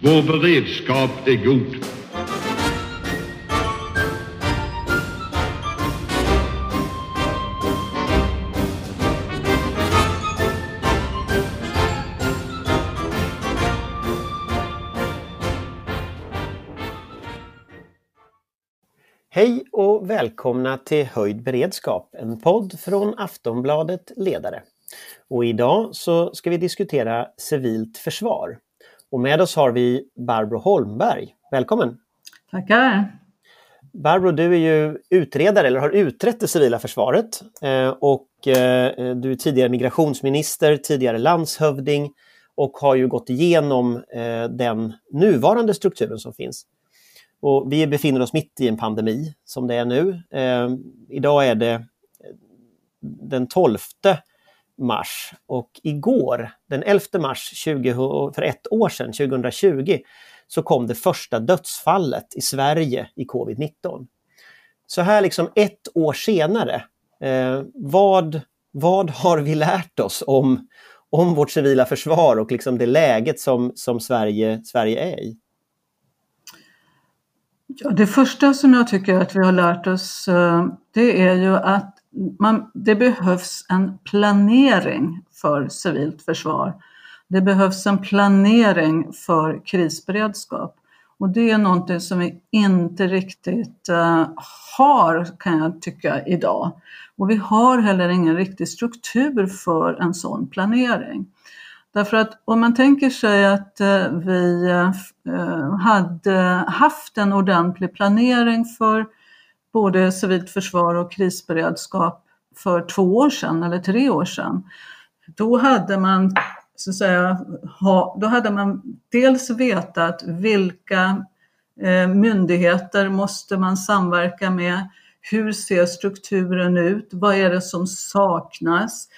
Vår beredskap är god. Hej och välkomna till Höjd beredskap, en podd från Aftonbladet Ledare. Och idag så ska vi diskutera civilt försvar. Och med oss har vi Barbro Holmberg. Välkommen! Tackar! Barbro, du är ju utredare eller har utrett det civila försvaret eh, och eh, du är tidigare migrationsminister, tidigare landshövding och har ju gått igenom eh, den nuvarande strukturen som finns. Och vi befinner oss mitt i en pandemi som det är nu. Eh, idag är det den 12 mars och igår, den 11 mars 20, för ett år sedan, 2020, så kom det första dödsfallet i Sverige i covid-19. Så här liksom ett år senare, eh, vad, vad har vi lärt oss om, om vårt civila försvar och liksom det läget som, som Sverige, Sverige är i? Ja, det första som jag tycker att vi har lärt oss eh, det är ju att man, det behövs en planering för civilt försvar. Det behövs en planering för krisberedskap. Och det är någonting som vi inte riktigt uh, har, kan jag tycka, idag. Och vi har heller ingen riktig struktur för en sån planering. Därför att om man tänker sig att uh, vi uh, hade haft en ordentlig planering för både civilt försvar och krisberedskap för två år sedan eller tre år sedan. Då hade man, så att säga, ha, då hade man dels vetat vilka eh, myndigheter måste man samverka med, hur ser strukturen ut? Vad är det som saknas?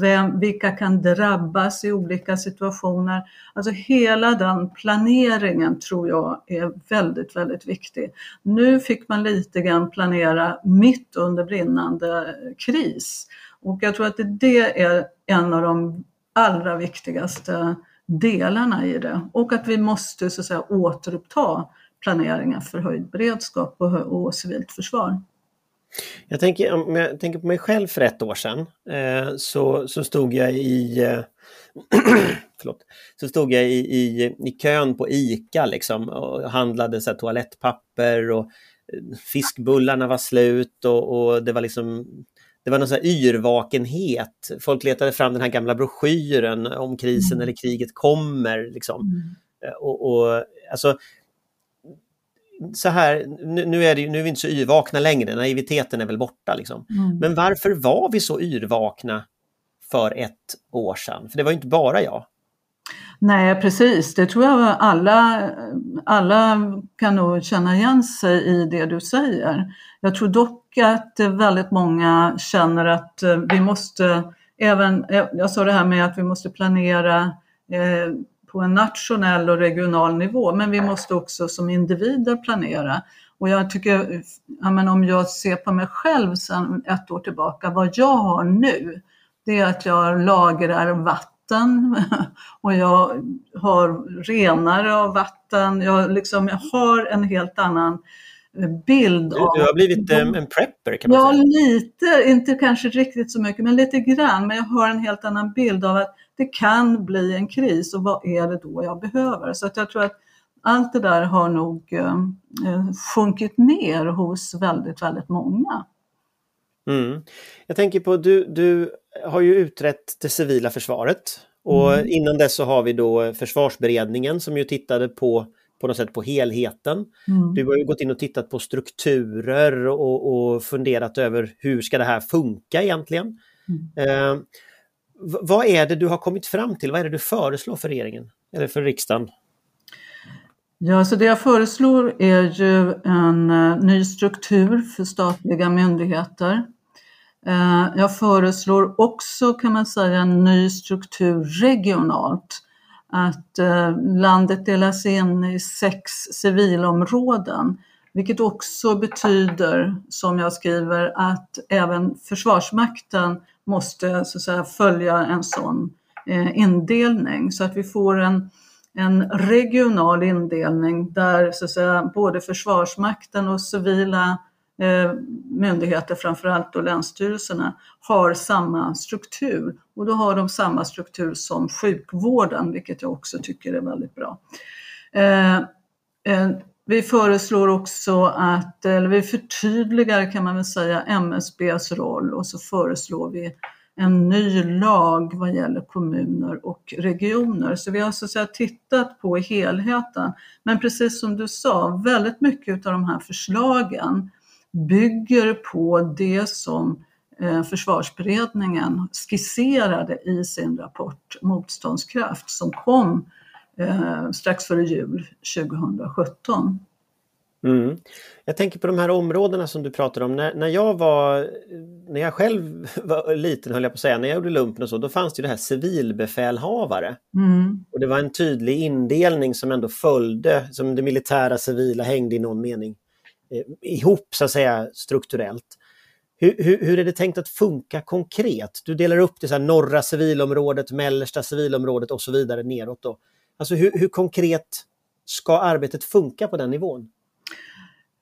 Vem, vilka kan drabbas i olika situationer? Alltså hela den planeringen tror jag är väldigt, väldigt viktig. Nu fick man lite grann planera mitt under brinnande kris. Och jag tror att det är en av de allra viktigaste delarna i det. Och att vi måste så att säga återuppta planeringen för höjd beredskap och, och civilt försvar. Jag tänker, om jag tänker på mig själv för ett år sedan eh, så, så stod jag i eh, förlåt, så stod jag i, i, i kön på ICA liksom och handlade så här, toalettpapper och eh, fiskbullarna var slut och, och det var liksom det var någon sån yrvakenhet. Folk letade fram den här gamla broschyren om krisen mm. eller kriget kommer. Liksom. Mm. Eh, och, och, alltså, så här, nu, nu, är det, nu är vi inte så yrvakna längre, naiviteten är väl borta. Liksom. Mm. Men varför var vi så yrvakna för ett år sedan? För det var inte bara jag. Nej precis, det tror jag alla, alla kan nog känna igen sig i det du säger. Jag tror dock att väldigt många känner att vi måste, även, jag sa det här med att vi måste planera eh, på en nationell och regional nivå, men vi måste också som individer planera. Och jag tycker, ja, men om jag ser på mig själv sedan ett år tillbaka, vad jag har nu, det är att jag lagrar vatten och jag har renare av vatten. Jag, liksom, jag har en helt annan bild. Du, du har blivit en prepper kan man ja, säga. Ja, lite, inte kanske riktigt så mycket, men lite grann. Men jag har en helt annan bild av att det kan bli en kris och vad är det då jag behöver? Så att jag tror att allt det där har nog eh, eh, sjunkit ner hos väldigt, väldigt många. Mm. Jag tänker på, du, du har ju utrett det civila försvaret och mm. innan dess så har vi då försvarsberedningen som ju tittade på på något sätt på helheten. Mm. Du har ju gått in och tittat på strukturer och, och funderat över hur ska det här funka egentligen. Mm. Eh, vad är det du har kommit fram till? Vad är det du föreslår för regeringen eller för riksdagen? Ja, så det jag föreslår är ju en eh, ny struktur för statliga myndigheter. Eh, jag föreslår också kan man säga en ny struktur regionalt. Att eh, landet delas in i sex civilområden, vilket också betyder, som jag skriver, att även Försvarsmakten måste så att säga, följa en sån eh, indelning så att vi får en, en regional indelning där så att säga, både Försvarsmakten och civila eh, myndigheter, framförallt och länsstyrelserna, har samma struktur. Och då har de samma struktur som sjukvården, vilket jag också tycker är väldigt bra. Eh, eh, vi föreslår också att, eller vi förtydligar kan man väl säga MSBs roll och så föreslår vi en ny lag vad gäller kommuner och regioner. Så vi har så att säga tittat på helheten. Men precis som du sa, väldigt mycket av de här förslagen bygger på det som eh, Försvarsberedningen skisserade i sin rapport Motståndskraft som kom eh, strax före jul 2017. Mm. Jag tänker på de här områdena som du pratar om. När, när jag var, när jag själv var liten höll jag på att säga, när jag gjorde lumpen och så, då fanns det det här civilbefälhavare. Mm. Och det var en tydlig indelning som ändå följde, som det militära civila hängde i någon mening eh, ihop så att säga strukturellt. Hur, hur, hur, är det tänkt att funka konkret? Du delar upp det så norra civilområdet, mellersta civilområdet och så vidare neråt. Då. Alltså hur, hur konkret ska arbetet funka på den nivån?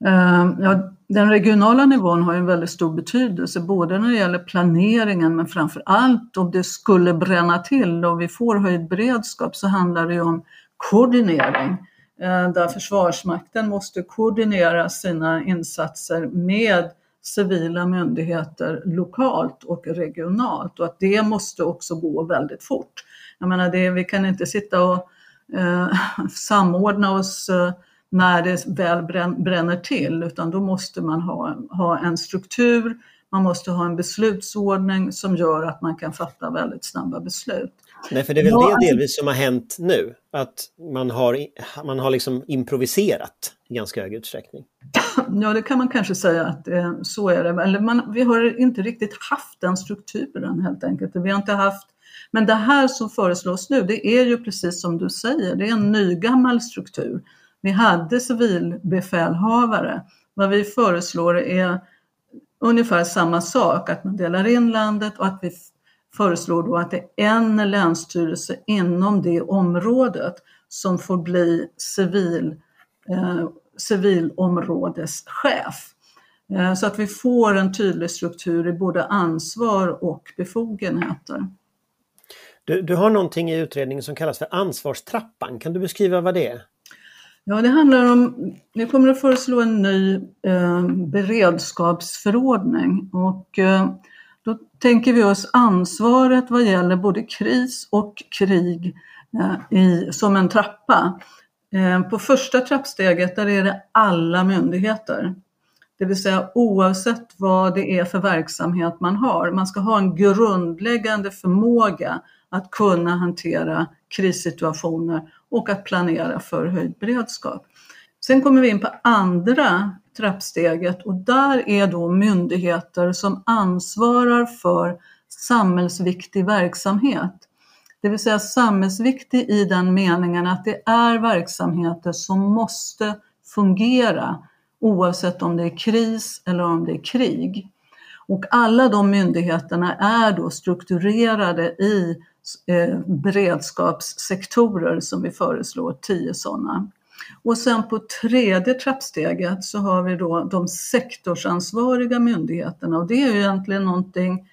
Ehm, ja, den regionala nivån har en väldigt stor betydelse, både när det gäller planeringen men framför allt om det skulle bränna till och vi får höjd beredskap så handlar det om koordinering. Ehm, där Försvarsmakten måste koordinera sina insatser med civila myndigheter lokalt och regionalt och att det måste också gå väldigt fort. Jag menar, det, vi kan inte sitta och samordna oss eh, när det väl bränner till, utan då måste man ha, ha en struktur, man måste ha en beslutsordning som gör att man kan fatta väldigt snabba beslut. Nej, för det är väl ja, det delvis som har hänt nu, att man har, man har liksom improviserat i ganska hög utsträckning. Ja, det kan man kanske säga att eh, så är det. Eller man, vi har inte riktigt haft den strukturen helt enkelt. Vi har inte haft men det här som föreslås nu, det är ju precis som du säger, det är en nygammal struktur. Vi hade civilbefälhavare. Vad vi föreslår är ungefär samma sak, att man delar in landet och att vi föreslår då att det är en länsstyrelse inom det området som får bli civil, eh, civilområdeschef. Eh, så att vi får en tydlig struktur i både ansvar och befogenheter. Du, du har någonting i utredningen som kallas för ansvarstrappan. Kan du beskriva vad det är? Ja, det handlar om, vi kommer att föreslå en ny eh, beredskapsförordning och eh, då tänker vi oss ansvaret vad gäller både kris och krig eh, i, som en trappa. Eh, på första trappsteget där är det alla myndigheter. Det vill säga oavsett vad det är för verksamhet man har. Man ska ha en grundläggande förmåga att kunna hantera krissituationer och att planera för höjd beredskap. Sen kommer vi in på andra trappsteget och där är då myndigheter som ansvarar för samhällsviktig verksamhet. Det vill säga samhällsviktig i den meningen att det är verksamheter som måste fungera oavsett om det är kris eller om det är krig. Och alla de myndigheterna är då strukturerade i Eh, beredskapssektorer som vi föreslår, tio sådana. Och sen på tredje trappsteget så har vi då de sektorsansvariga myndigheterna och det är ju egentligen någonting,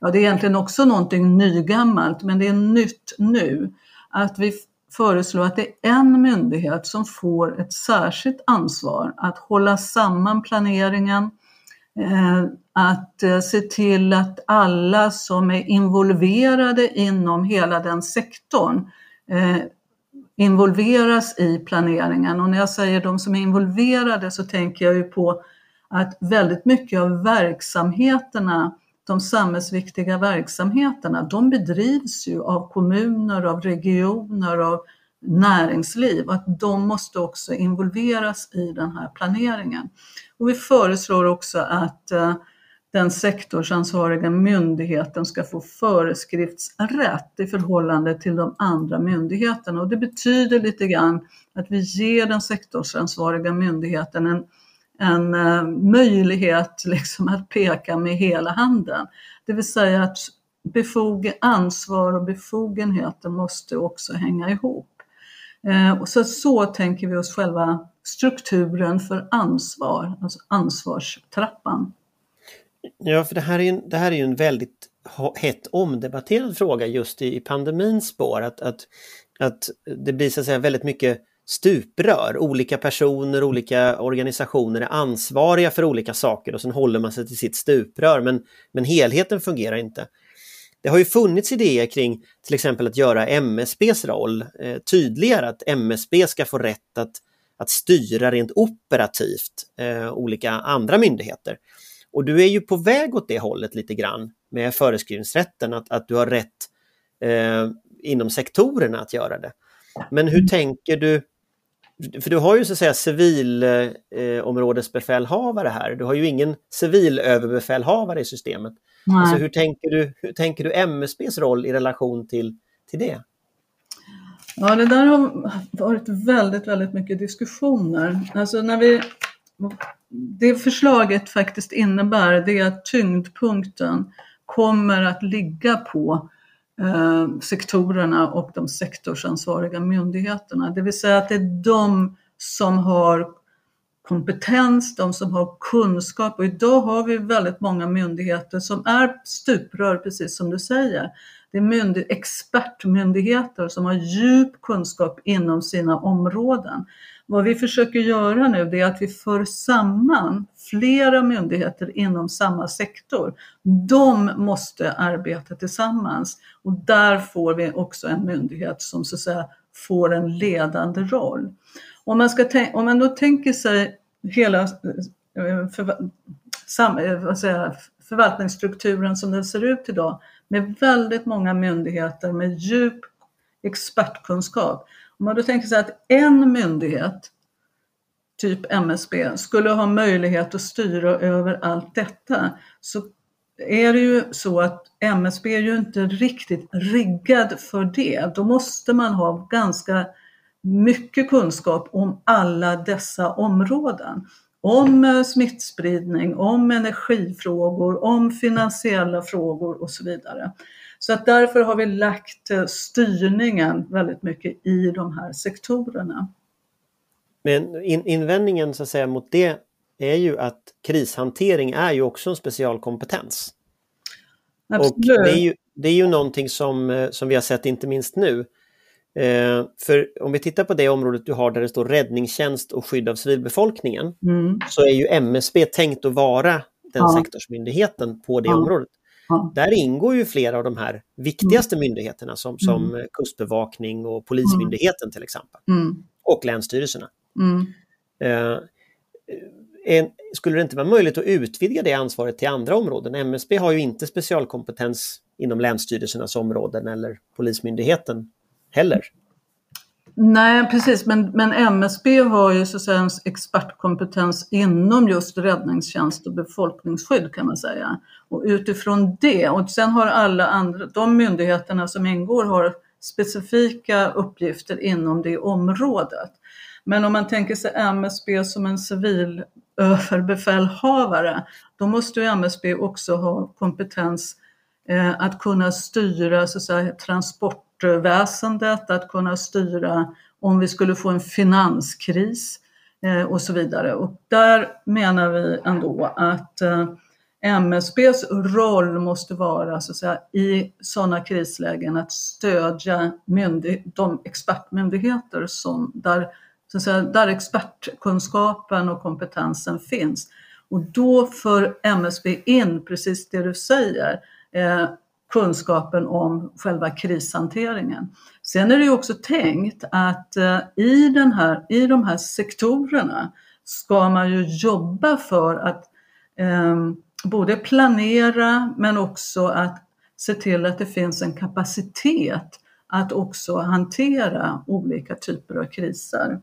ja det är egentligen också någonting nygammalt men det är nytt nu. Att vi föreslår att det är en myndighet som får ett särskilt ansvar att hålla samman planeringen, Eh, att eh, se till att alla som är involverade inom hela den sektorn eh, involveras i planeringen. Och när jag säger de som är involverade så tänker jag ju på att väldigt mycket av verksamheterna, de samhällsviktiga verksamheterna, de bedrivs ju av kommuner, av regioner, av näringsliv. Att de måste också involveras i den här planeringen. Och vi föreslår också att eh, den sektorsansvariga myndigheten ska få föreskriftsrätt i förhållande till de andra myndigheterna. Och det betyder lite grann att vi ger den sektorsansvariga myndigheten en, en uh, möjlighet liksom att peka med hela handen. Det vill säga att befog ansvar och befogenheter måste också hänga ihop. Eh, så, så tänker vi oss själva strukturen för ansvar, alltså ansvarstrappan. Ja, för det här är ju, det här är ju en väldigt hett omdebatterad fråga just i, i pandemins spår. Att, att, att det blir så att säga väldigt mycket stuprör. Olika personer, olika organisationer är ansvariga för olika saker och sen håller man sig till sitt stuprör men, men helheten fungerar inte. Det har ju funnits idéer kring till exempel att göra MSBs roll eh, tydligare, att MSB ska få rätt att, att styra rent operativt eh, olika andra myndigheter. Och du är ju på väg åt det hållet lite grann med föreskrivningsrätten, att, att du har rätt eh, inom sektorerna att göra det. Men hur tänker du? För du har ju så att säga civilområdesbefälhavare eh, här. Du har ju ingen civilöverbefälhavare i systemet. Alltså, hur, tänker du, hur tänker du MSBs roll i relation till, till det? Ja, det där har varit väldigt, väldigt mycket diskussioner. Alltså när vi, det förslaget faktiskt innebär det är att tyngdpunkten kommer att ligga på eh, sektorerna och de sektorsansvariga myndigheterna. Det vill säga att det är de som har kompetens, de som har kunskap och idag har vi väldigt många myndigheter som är stuprör precis som du säger. Det är expertmyndigheter som har djup kunskap inom sina områden. Vad vi försöker göra nu det är att vi för samman flera myndigheter inom samma sektor. De måste arbeta tillsammans och där får vi också en myndighet som så att säga får en ledande roll. Om man, ska om man då tänker sig hela eh, för, sam, eh, vad säger, förvaltningsstrukturen som den ser ut idag med väldigt många myndigheter med djup expertkunskap. Om man då tänker sig att en myndighet, typ MSB, skulle ha möjlighet att styra över allt detta så är det ju så att MSB är ju inte riktigt riggad för det. Då måste man ha ganska mycket kunskap om alla dessa områden. Om eh, smittspridning, om energifrågor, om finansiella frågor och så vidare. Så att därför har vi lagt eh, styrningen väldigt mycket i de här sektorerna. Men in, invändningen så att säga mot det är ju att krishantering är ju också en specialkompetens. Absolut. Och det är ju, det är ju någonting som, eh, som vi har sett inte minst nu Eh, för om vi tittar på det området du har där det står räddningstjänst och skydd av civilbefolkningen mm. så är ju MSB tänkt att vara den ja. sektorsmyndigheten på det ja. området. Ja. Där ingår ju flera av de här viktigaste mm. myndigheterna som, som mm. Kustbevakning och Polismyndigheten till exempel. Mm. Och länsstyrelserna. Mm. Eh, en, skulle det inte vara möjligt att utvidga det ansvaret till andra områden? MSB har ju inte specialkompetens inom länsstyrelsernas områden eller Polismyndigheten heller. Nej, precis, men, men MSB har ju så att säga en expertkompetens inom just räddningstjänst och befolkningsskydd kan man säga. Och utifrån det, och sen har alla andra, de myndigheterna som ingår har specifika uppgifter inom det området. Men om man tänker sig MSB som en civil överbefälhavare, då måste ju MSB också ha kompetens eh, att kunna styra så att säga, transport väsendet, att kunna styra om vi skulle få en finanskris eh, och så vidare. Och där menar vi ändå att eh, MSBs roll måste vara så att säga, i sådana krislägen att stödja de expertmyndigheter som, där, så att säga, där expertkunskapen och kompetensen finns. Och då för MSB in precis det du säger, eh, kunskapen om själva krishanteringen. Sen är det ju också tänkt att eh, i, den här, i de här sektorerna ska man ju jobba för att eh, både planera men också att se till att det finns en kapacitet att också hantera olika typer av kriser.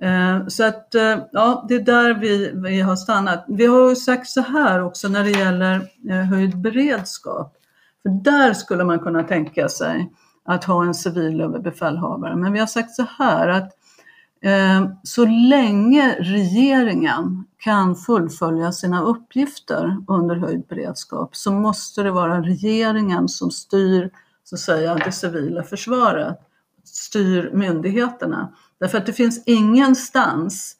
Eh, så att eh, ja, det är där vi, vi har stannat. Vi har sagt så här också när det gäller eh, höjd beredskap för där skulle man kunna tänka sig att ha en civil överbefälhavare. Men vi har sagt så här att eh, så länge regeringen kan fullfölja sina uppgifter under höjd beredskap så måste det vara regeringen som styr så att säga, det civila försvaret. styr myndigheterna. Därför att det finns ingenstans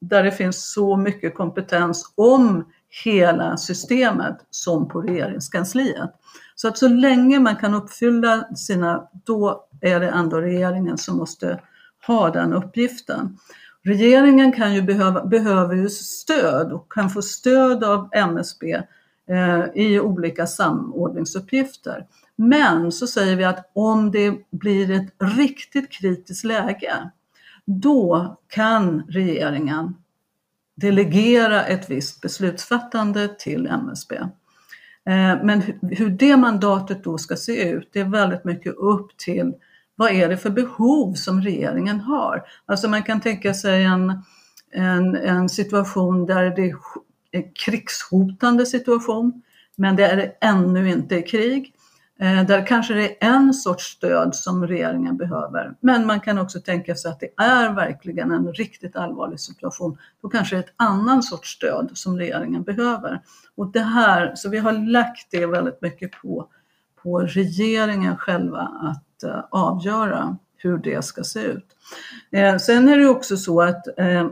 där det finns så mycket kompetens om hela systemet som på regeringskansliet. Så att så länge man kan uppfylla sina, då är det ändå regeringen som måste ha den uppgiften. Regeringen kan ju behöva, behöver ju stöd och kan få stöd av MSB eh, i olika samordningsuppgifter. Men så säger vi att om det blir ett riktigt kritiskt läge, då kan regeringen delegera ett visst beslutsfattande till MSB. Eh, men hur det mandatet då ska se ut, det är väldigt mycket upp till vad är det för behov som regeringen har? Alltså man kan tänka sig en, en, en situation där det är krigshotande situation, men det är ännu inte krig. Eh, där kanske det är en sorts stöd som regeringen behöver. Men man kan också tänka sig att det är verkligen en riktigt allvarlig situation. Då kanske det är ett annan sorts stöd som regeringen behöver. Och det här, så vi har lagt det väldigt mycket på, på regeringen själva att uh, avgöra hur det ska se ut. Eh, sen är det också så att eh,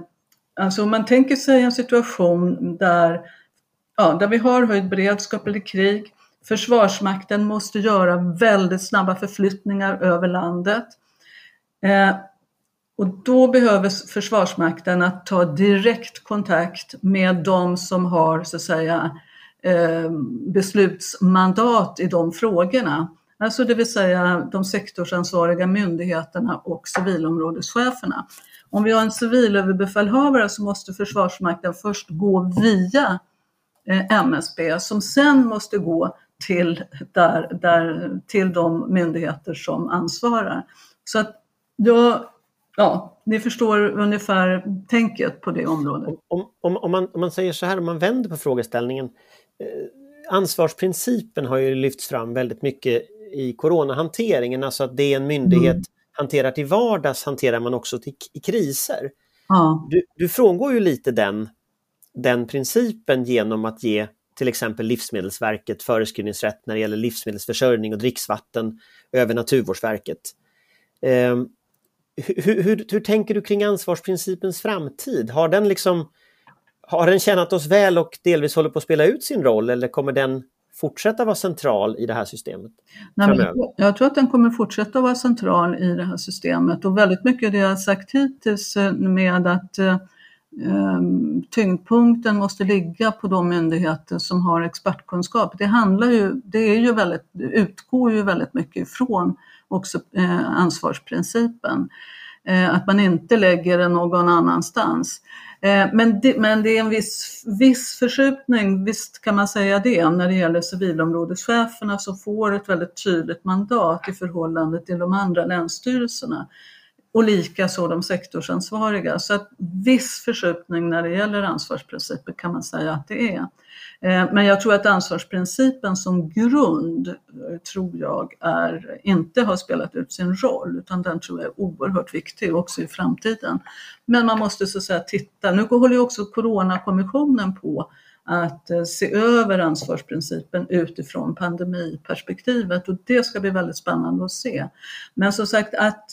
alltså om man tänker sig en situation där, ja, där vi har höjd beredskap eller krig, Försvarsmakten måste göra väldigt snabba förflyttningar över landet. Eh, och då behöver Försvarsmakten att ta direkt kontakt med de som har så att säga eh, beslutsmandat i de frågorna. Alltså det vill säga de sektorsansvariga myndigheterna och civilområdescheferna. Om vi har en civilöverbefälhavare så måste Försvarsmakten först gå via eh, MSB som sen måste gå till, där, där, till de myndigheter som ansvarar. Så att jag, ja, ni förstår ungefär tänket på det området. Om, om, om, man, om man säger så här, om man vänder på frågeställningen. Eh, ansvarsprincipen har ju lyfts fram väldigt mycket i coronahanteringen, alltså att det en myndighet mm. hanterar till vardags hanterar man också till, i kriser. Ja. Du, du frångår ju lite den, den principen genom att ge till exempel Livsmedelsverket föreskrivningsrätt när det gäller livsmedelsförsörjning och dricksvatten över Naturvårdsverket. Eh, hur, hur, hur, tänker du kring ansvarsprincipens framtid? Har den liksom har den tjänat oss väl och delvis håller på att spela ut sin roll eller kommer den fortsätta vara central i det här systemet? Nej, jag tror att den kommer fortsätta vara central i det här systemet och väldigt mycket det jag sagt hittills eh, med att eh, Ehm, tyngdpunkten måste ligga på de myndigheter som har expertkunskap. Det handlar ju, det är ju väldigt, utgår ju väldigt mycket ifrån också eh, ansvarsprincipen. Eh, att man inte lägger det någon annanstans. Eh, men det, men det är en viss, viss förskjutning, visst kan man säga det, när det gäller civilområdescheferna som får ett väldigt tydligt mandat i förhållande till de andra länsstyrelserna och likaså de sektorsansvariga. Så att viss förskjutning när det gäller ansvarsprinciper kan man säga att det är. Eh, men jag tror att ansvarsprincipen som grund eh, tror jag är, inte har spelat ut sin roll utan den tror jag är oerhört viktig också i framtiden. Men man måste så att säga titta, nu håller ju också Coronakommissionen på att eh, se över ansvarsprincipen utifrån pandemiperspektivet och det ska bli väldigt spännande att se. Men som sagt att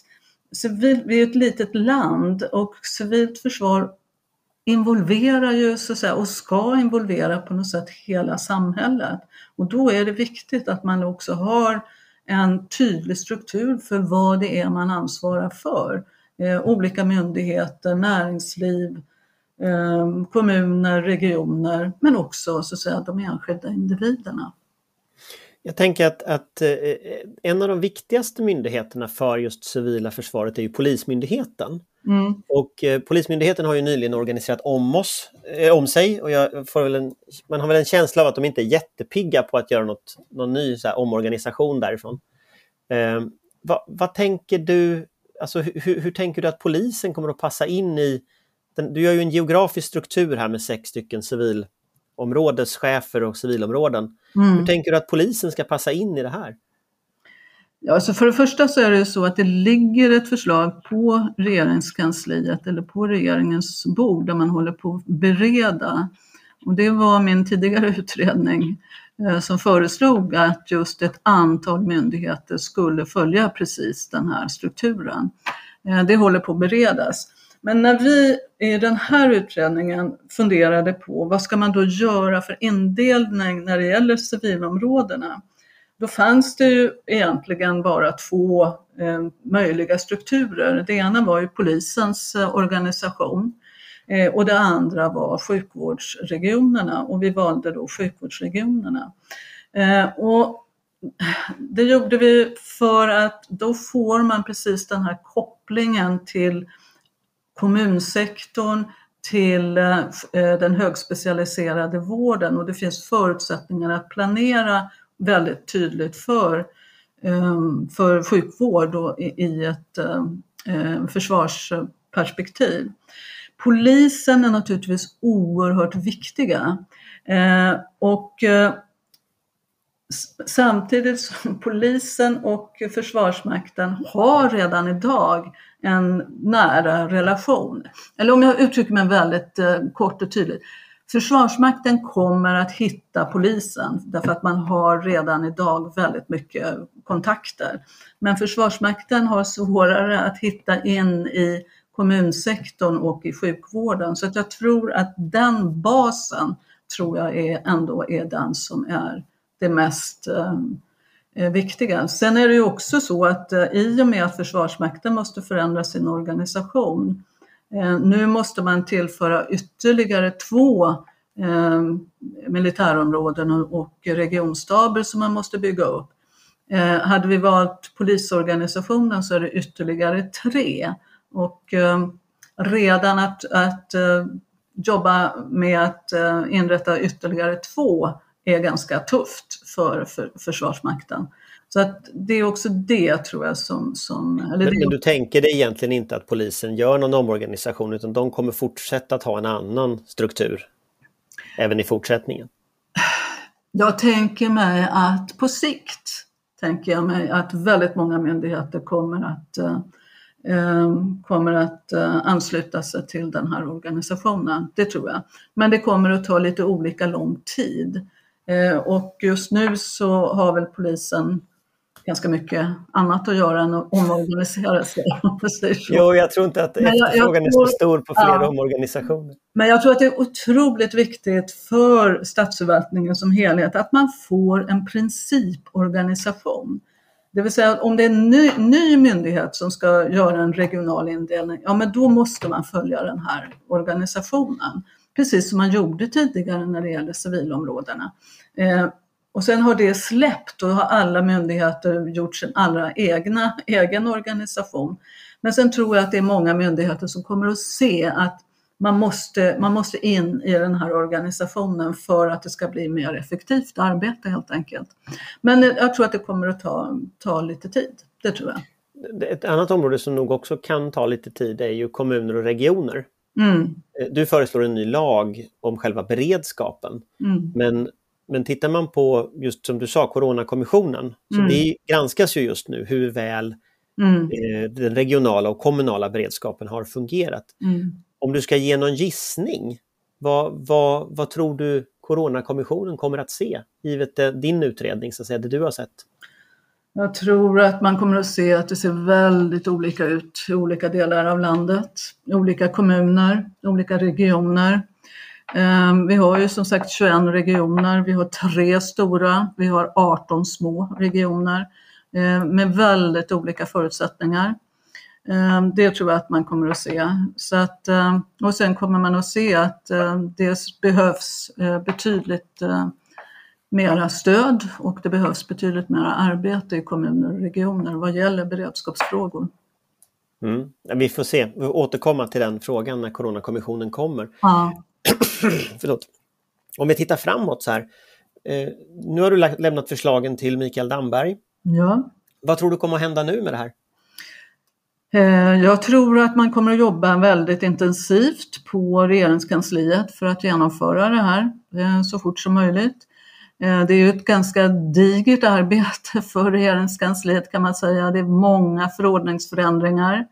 civil, vi är ett litet land och civilt försvar involverar ju så att säga, och ska involvera på något sätt hela samhället. Och då är det viktigt att man också har en tydlig struktur för vad det är man ansvarar för. Eh, olika myndigheter, näringsliv, eh, kommuner, regioner, men också så att säga, de enskilda individerna. Jag tänker att, att eh, en av de viktigaste myndigheterna för just civila försvaret är ju Polismyndigheten. Mm. Och eh, Polismyndigheten har ju nyligen organiserat om, oss, eh, om sig och jag får väl en, man har väl en känsla av att de inte är jättepigga på att göra något, någon ny så här, omorganisation därifrån. Eh, vad, vad, tänker du, alltså, hur, hur, tänker du att polisen kommer att passa in i den, du gör ju en geografisk struktur här med sex stycken civil områdeschefer och civilområden. Mm. Hur tänker du att polisen ska passa in i det här? Ja, alltså för det första så är det så att det ligger ett förslag på regeringskansliet eller på regeringens bord där man håller på att bereda. Och det var min tidigare utredning som föreslog att just ett antal myndigheter skulle följa precis den här strukturen. Det håller på att beredas. Men när vi i den här utredningen funderade på vad ska man då göra för indelning när det gäller civilområdena, då fanns det ju egentligen bara två eh, möjliga strukturer. Det ena var ju polisens eh, organisation eh, och det andra var sjukvårdsregionerna och vi valde då sjukvårdsregionerna. Eh, och det gjorde vi för att då får man precis den här kopplingen till kommunsektorn, till eh, eh, den högspecialiserade vården och det finns förutsättningar att planera väldigt tydligt för, ehm, för sjukvård i ett eh, försvarsperspektiv. Polisen är naturligtvis oerhört viktiga och samtidigt som polisen och Försvarsmakten har redan idag en nära relation. Eller om jag uttrycker mig väldigt eh, kort och tydligt. Försvarsmakten kommer att hitta polisen därför att man har redan idag väldigt mycket kontakter. Men Försvarsmakten har svårare att hitta in i kommunsektorn och i sjukvården. Så att jag tror att den basen tror jag är, ändå är den som är det mest eh, eh, viktiga. Sen är det ju också så att eh, i och med att Försvarsmakten måste förändra sin organisation Eh, nu måste man tillföra ytterligare två eh, militärområden och regionstaber som man måste bygga upp. Eh, hade vi valt polisorganisationen så är det ytterligare tre. Och eh, redan att, att eh, jobba med att inrätta ytterligare två är ganska tufft för, för Försvarsmakten. Så att det är också det tror jag som... som eller men, men du tänker dig egentligen inte att polisen gör någon omorganisation utan de kommer fortsätta att ha en annan struktur även i fortsättningen? Jag tänker mig att på sikt tänker jag mig att väldigt många myndigheter kommer att, eh, eh kommer att eh, ansluta sig till den här organisationen. Det tror jag. Men det kommer att ta lite olika lång tid. Eh, och just nu så har väl polisen ganska mycket annat att göra än att omorganisera sig. jo, jag tror inte att efterfrågan är så stor på fler ja, omorganisationer. Men jag tror att det är otroligt viktigt för statsförvaltningen som helhet att man får en principorganisation. Det vill säga om det är en ny, ny myndighet som ska göra en regional indelning, ja men då måste man följa den här organisationen. Precis som man gjorde tidigare när det gäller civilområdena. Eh, och sen har det släppt och har alla myndigheter gjort sin allra egna, egen organisation. Men sen tror jag att det är många myndigheter som kommer att se att man måste, man måste in i den här organisationen för att det ska bli mer effektivt arbete helt enkelt. Men jag tror att det kommer att ta, ta lite tid, det tror jag. Ett annat område som nog också kan ta lite tid är ju kommuner och regioner. Mm. Du föreslår en ny lag om själva beredskapen. Mm. Men men tittar man på, just som du sa, Coronakommissionen, så mm. det granskas ju just nu hur väl mm. eh, den regionala och kommunala beredskapen har fungerat. Mm. Om du ska ge någon gissning, vad, vad, vad tror du Coronakommissionen kommer att se, givet det, din utredning, så att säga, det du har sett? Jag tror att man kommer att se att det ser väldigt olika ut i olika delar av landet, olika kommuner, olika regioner. Ehm, vi har ju som sagt 21 regioner, vi har tre stora, vi har 18 små regioner ehm, med väldigt olika förutsättningar. Ehm, det tror jag att man kommer att se. Så att, och sen kommer man att se att det behövs eh, betydligt eh, mera stöd och det behövs betydligt mera arbete i kommuner och regioner vad gäller beredskapsfrågor. Mm. Vi får se, vi återkomma till den frågan när Coronakommissionen kommer. Ja. Förlåt. Om vi tittar framåt så här. Eh, nu har du lämnat förslagen till Mikael Damberg. Ja. Vad tror du kommer att hända nu med det här? Eh, jag tror att man kommer att jobba väldigt intensivt på regeringskansliet för att genomföra det här eh, så fort som möjligt. Eh, det är ju ett ganska digert arbete för regeringskansliet kan man säga. Det är många förordningsförändringar.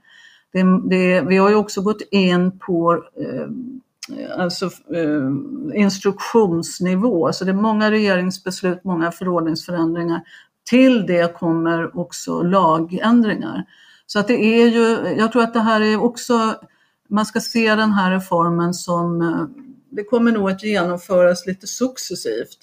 Det, det, vi har ju också gått in på eh, alltså, eh, instruktionsnivå. Så det är många regeringsbeslut, många förordningsförändringar. Till det kommer också lagändringar. Så att det är ju, jag tror att det här är också, man ska se den här reformen som, eh, det kommer nog att genomföras lite successivt.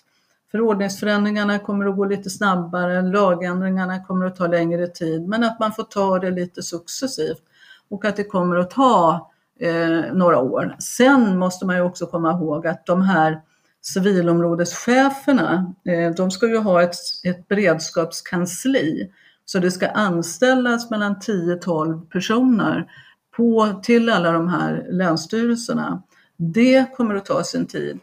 Förordningsförändringarna kommer att gå lite snabbare, lagändringarna kommer att ta längre tid, men att man får ta det lite successivt och att det kommer att ta eh, några år. Sen måste man ju också komma ihåg att de här civilområdescheferna, eh, de ska ju ha ett, ett beredskapskansli. Så det ska anställas mellan 10-12 personer på, till alla de här länsstyrelserna. Det kommer att ta sin tid.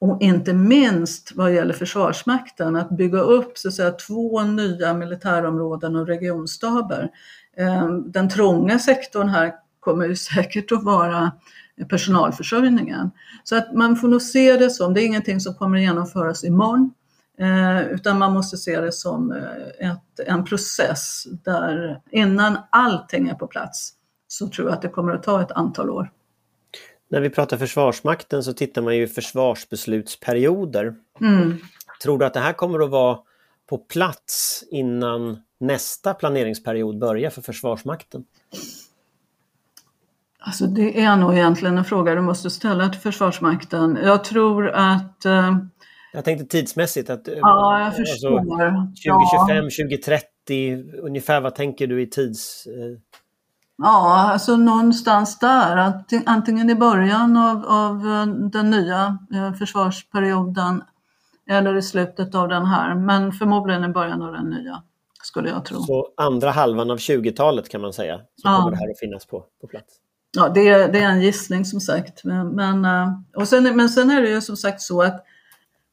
Och inte minst vad gäller Försvarsmakten, att bygga upp så att säga, två nya militärområden och regionstaber. Ehm, den trånga sektorn här kommer ju säkert att vara personalförsörjningen. Så att man får nog se det som, det är ingenting som kommer att genomföras imorgon, eh, utan man måste se det som eh, ett, en process där innan allting är på plats så tror jag att det kommer att ta ett antal år. När vi pratar Försvarsmakten så tittar man ju försvarsbeslutsperioder. Mm. Tror du att det här kommer att vara på plats innan nästa planeringsperiod börjar för Försvarsmakten? Alltså det är nog egentligen en fråga du måste ställa till Försvarsmakten. Jag tror att... Eh, jag tänkte tidsmässigt att... Eh, ja, jag alltså, förstår. 2025, ja. 2030, ungefär vad tänker du i tids... Eh... Ja, alltså någonstans där. Antingen i början av, av eh, den nya försvarsperioden eller i slutet av den här, men förmodligen i början av den nya, skulle jag tro. Så andra halvan av 20-talet kan man säga, så ja. kommer det här att finnas på, på plats? Ja, det, det är en gissning som sagt. Men, men, eh, och sen, men sen är det ju som sagt så att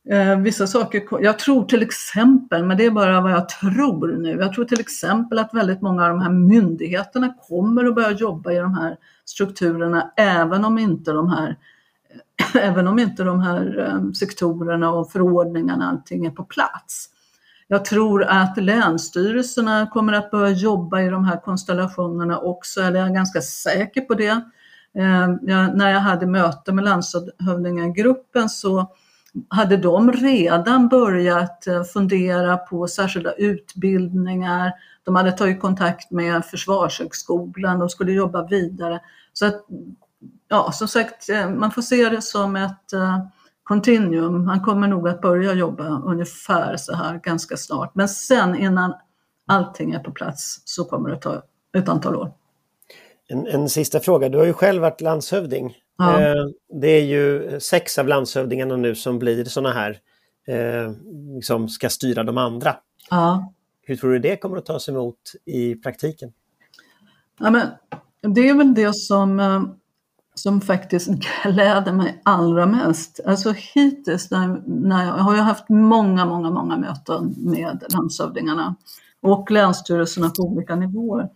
eh, vissa saker, jag tror till exempel, men det är bara vad jag tror nu, jag tror till exempel att väldigt många av de här myndigheterna kommer att börja jobba i de här strukturerna även om inte de här eh, även om inte de här eh, sektorerna och förordningarna allting är på plats. Jag tror att länsstyrelserna kommer att börja jobba i de här konstellationerna också, eller jag är ganska säker på det. Eh, jag, när jag hade möte med landshövdingagruppen så hade de redan börjat eh, fundera på särskilda utbildningar. De hade tagit kontakt med Försvarshögskolan, de skulle jobba vidare. Så att, ja, som sagt, eh, man får se det som ett eh, kontinuum. han kommer nog att börja jobba ungefär så här ganska snart. Men sen innan allting är på plats så kommer det ta ett antal år. En, en sista fråga, du har ju själv varit landshövding. Ja. Eh, det är ju sex av landshövdingarna nu som blir sådana här, eh, liksom ska styra de andra. Ja. Hur tror du det kommer att tas emot i praktiken? Ja, men det är väl det som eh, som faktiskt gläder mig allra mest. Alltså hittills när, när jag, har jag haft många, många, många möten med landshövdingarna och länsstyrelserna på olika nivåer.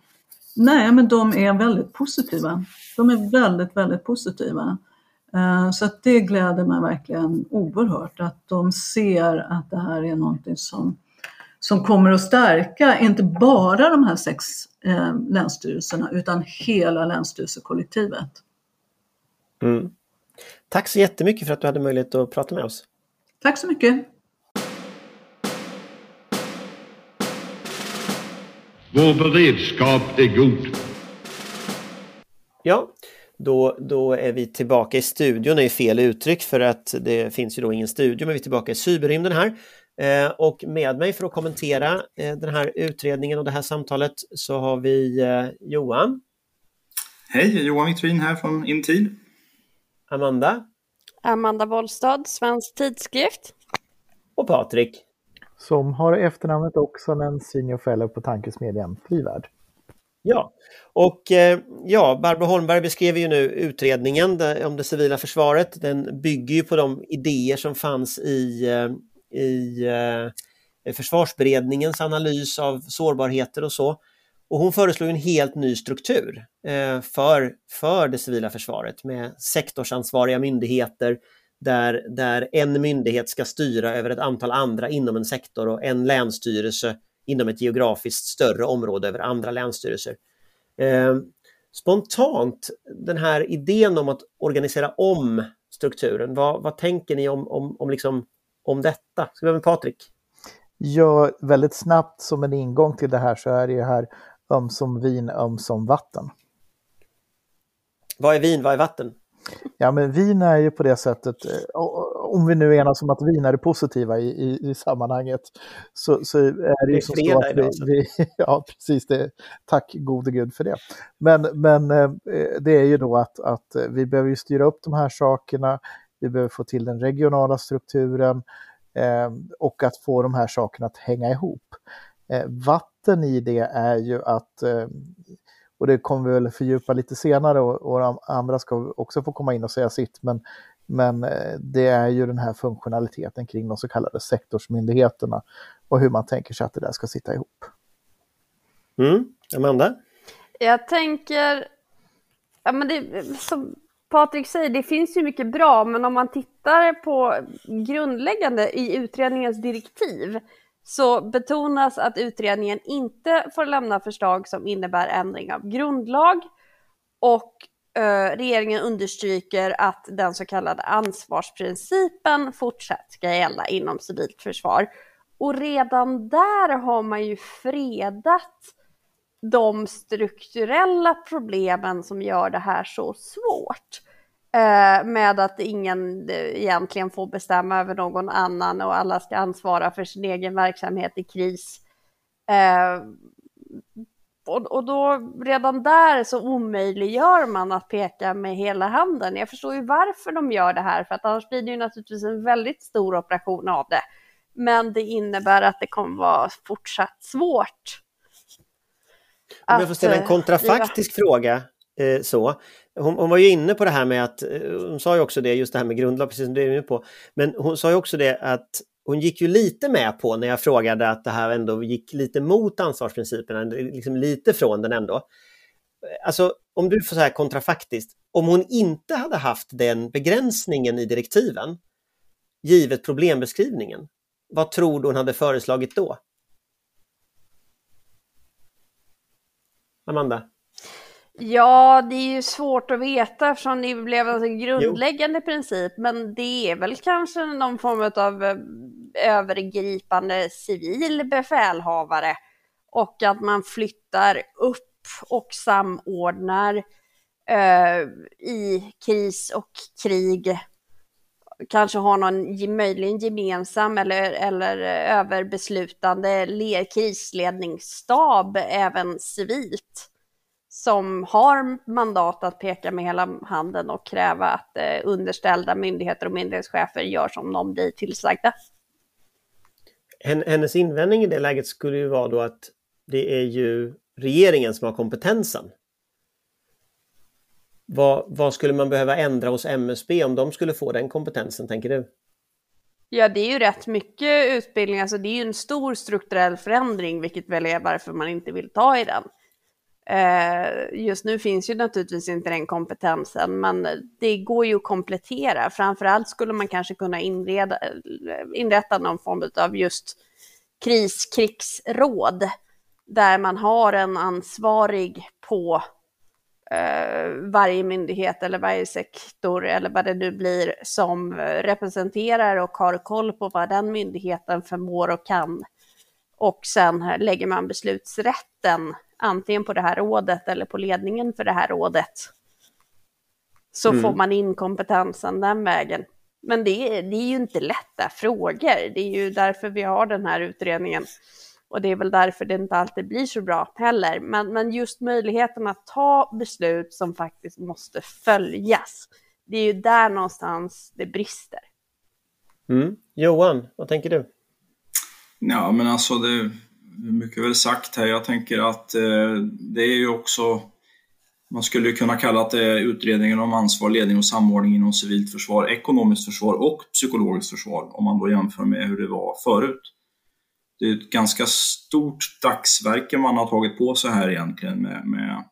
Nej, men de är väldigt positiva. De är väldigt, väldigt positiva. Eh, så att det gläder mig verkligen oerhört att de ser att det här är någonting som, som kommer att stärka inte bara de här sex eh, länsstyrelserna utan hela länsstyrelsekollektivet. Mm. Tack så jättemycket för att du hade möjlighet att prata med oss. Tack så mycket. Vår beredskap är god. Ja, då, då är vi tillbaka i studion, det är fel uttryck för att det finns ju då ingen studio, men vi är tillbaka i cyberrymden här. Eh, och med mig för att kommentera eh, den här utredningen och det här samtalet så har vi eh, Johan. Hej, Johan Wittrin här från Intid. Amanda. Amanda Wollstad, Svensk Tidskrift. Och Patrik. Som har efternamnet också men senior fellow på tankesmedjan Frivärd. Ja, och eh, ja, Barbro Holmberg beskrev ju nu utredningen om det civila försvaret. Den bygger ju på de idéer som fanns i, eh, i eh, försvarsberedningens analys av sårbarheter och så. Och hon föreslog en helt ny struktur för, för det civila försvaret med sektorsansvariga myndigheter där, där en myndighet ska styra över ett antal andra inom en sektor och en länsstyrelse inom ett geografiskt större område över andra länsstyrelser. Eh, Spontant, den här idén om att organisera om strukturen, vad, vad tänker ni om, om, om, liksom, om detta? Ska vi börja med Patrik? Ja, väldigt snabbt som en ingång till det här så är det ju här ömsom vin, ömsom vatten. Vad är vin, vad är vatten? Ja, men vin är ju på det sättet, eh, om vi nu enas om att vin är det positiva i, i, i sammanhanget, så, så är det ju som så att vi, vi, ja precis, det, tack gode gud för det. Men, men eh, det är ju då att, att vi behöver styra upp de här sakerna, vi behöver få till den regionala strukturen eh, och att få de här sakerna att hänga ihop. Eh, vatten i det är ju att eh, och det kommer vi väl fördjupa lite senare och, och andra ska också få komma in och säga sitt. Men, men eh, det är ju den här funktionaliteten kring de så kallade sektorsmyndigheterna och hur man tänker sig att det där ska sitta ihop. Mm. Amanda? Jag tänker, ja, men det, som Patrik säger, det finns ju mycket bra, men om man tittar på grundläggande i utredningens direktiv så betonas att utredningen inte får lämna förslag som innebär ändring av grundlag och eh, regeringen understryker att den så kallade ansvarsprincipen fortsatt ska gälla inom civilt försvar. Och redan där har man ju fredat de strukturella problemen som gör det här så svårt. Eh, med att ingen eh, egentligen får bestämma över någon annan och alla ska ansvara för sin egen verksamhet i kris. Eh, och, då redan där så omöjliggör man att peka med hela handen. Jag förstår ju varför de gör det här, för att annars blir det ju naturligtvis en väldigt stor operation av det. Men det innebär att det kommer vara fortsatt svårt. Om jag får ställa en kontrafaktisk fråga eh, så. Hon, hon, var ju inne på det här med att, eh, hon sa ju också det, just det här med grundlag, precis som du är inne på. Men hon sa ju också det att hon gick ju lite med på när jag frågade att det här ändå gick lite mot ansvarsprinciperna, liksom lite från den ändå. Alltså om du får så här kontrafaktiskt, om hon inte hade haft den begränsningen i direktiven, givet problembeskrivningen, vad tror du hon hade föreslagit då? Amanda? Ja, det är ju svårt att veta eftersom det blev en grundläggande jo. princip, men det är väl kanske någon form av eh, övergripande civil befälhavare och att man flyttar upp och samordnar eh, i kris och krig. Kanske har någon möjligen gemensam eller, eller överbeslutande krisledningsstab även civilt som har mandat att peka med hela handen och kräva att eh, underställda myndigheter och myndighetschefer gör som de blir tillsagda. Hennes invändning i det läget skulle ju vara då att det är ju regeringen som har kompetensen. Vad, vad, skulle man behöva ändra hos MSB om de skulle få den kompetensen, tänker du? Ja, det är ju rätt mycket utbildning, alltså det är ju en stor strukturell förändring, vilket väl är varför man inte vill ta i den. Eh, just nu finns ju naturligtvis inte den kompetensen, men det går ju att komplettera. Framförallt skulle man kanske kunna inreda, inrätta någon form av just kriskrigsråd, där man har en ansvarig på eh, varje myndighet eller varje sektor eller vad det nu blir som representerar och har koll på vad den myndigheten förmår och kan. Och sen lägger man beslutsrätten antingen på det här rådet eller på ledningen för det här rådet. Så mm. får man in kompetensen den vägen. Men det är, det är ju inte lätta frågor. Det är ju därför vi har den här utredningen. Och det är väl därför det inte alltid blir så bra heller. Men, men just möjligheten att ta beslut som faktiskt måste följas. Det är ju där någonstans det brister. Mm. Johan, vad tänker du? Ja, men alltså det, mycket väl sagt här. Jag tänker att eh, det är ju också man skulle kunna kalla det utredningen om ansvar, ledning och samordning inom civilt försvar, ekonomiskt försvar och psykologiskt försvar om man då jämför med hur det var förut. Det är ett ganska stort dagsverke man har tagit på sig här egentligen med, med,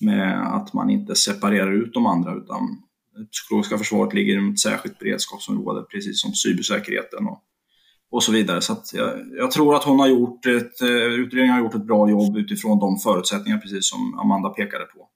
med att man inte separerar ut de andra utan det psykologiska försvaret ligger inom ett särskilt beredskapsområde precis som cybersäkerheten och och så vidare. Så jag, jag, tror att hon har gjort ett, eh, utredningen har gjort ett bra jobb utifrån de förutsättningar precis som Amanda pekade på.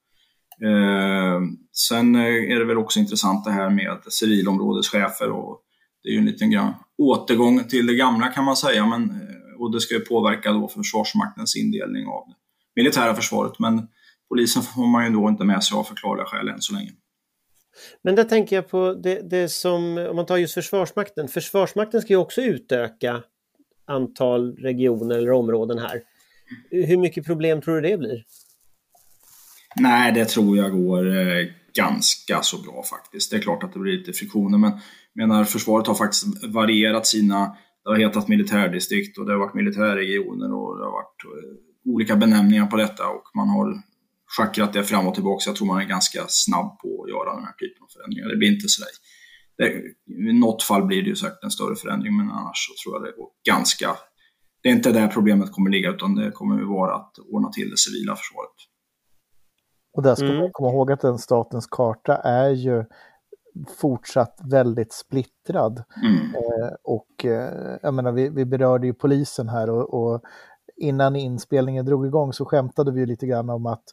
Eh, sen eh, är det väl också intressant det här med civilområdeschefer och det är ju en liten grann återgång till det gamla kan man säga, men, eh, och det ska ju påverka då Försvarsmaktens indelning av det militära försvaret. Men polisen får man ju då inte med sig av förklarliga skäl än så länge. Men där tänker jag på det, det som, om man tar just Försvarsmakten, Försvarsmakten ska ju också utöka antal regioner eller områden här. Hur mycket problem tror du det blir? Nej, det tror jag går eh, ganska så bra faktiskt. Det är klart att det blir lite friktioner, men menar, försvaret har faktiskt varierat sina, det har hetat militärdistrikt och det har varit militärregioner och det har varit eh, olika benämningar på detta och man har schackrat det fram och tillbaka. Jag tror man är ganska snabb på att göra den här typen av förändringar. Det blir inte så det, I något fall blir det ju säkert en större förändring, men annars så tror jag det går ganska... Det är inte där problemet kommer ligga, utan det kommer vara att ordna till det civila försvaret. Och där ska mm. man komma ihåg att den statens karta är ju fortsatt väldigt splittrad. Mm. Eh, och eh, jag menar, vi, vi berörde ju polisen här och, och, innan inspelningen drog igång så skämtade vi lite grann om att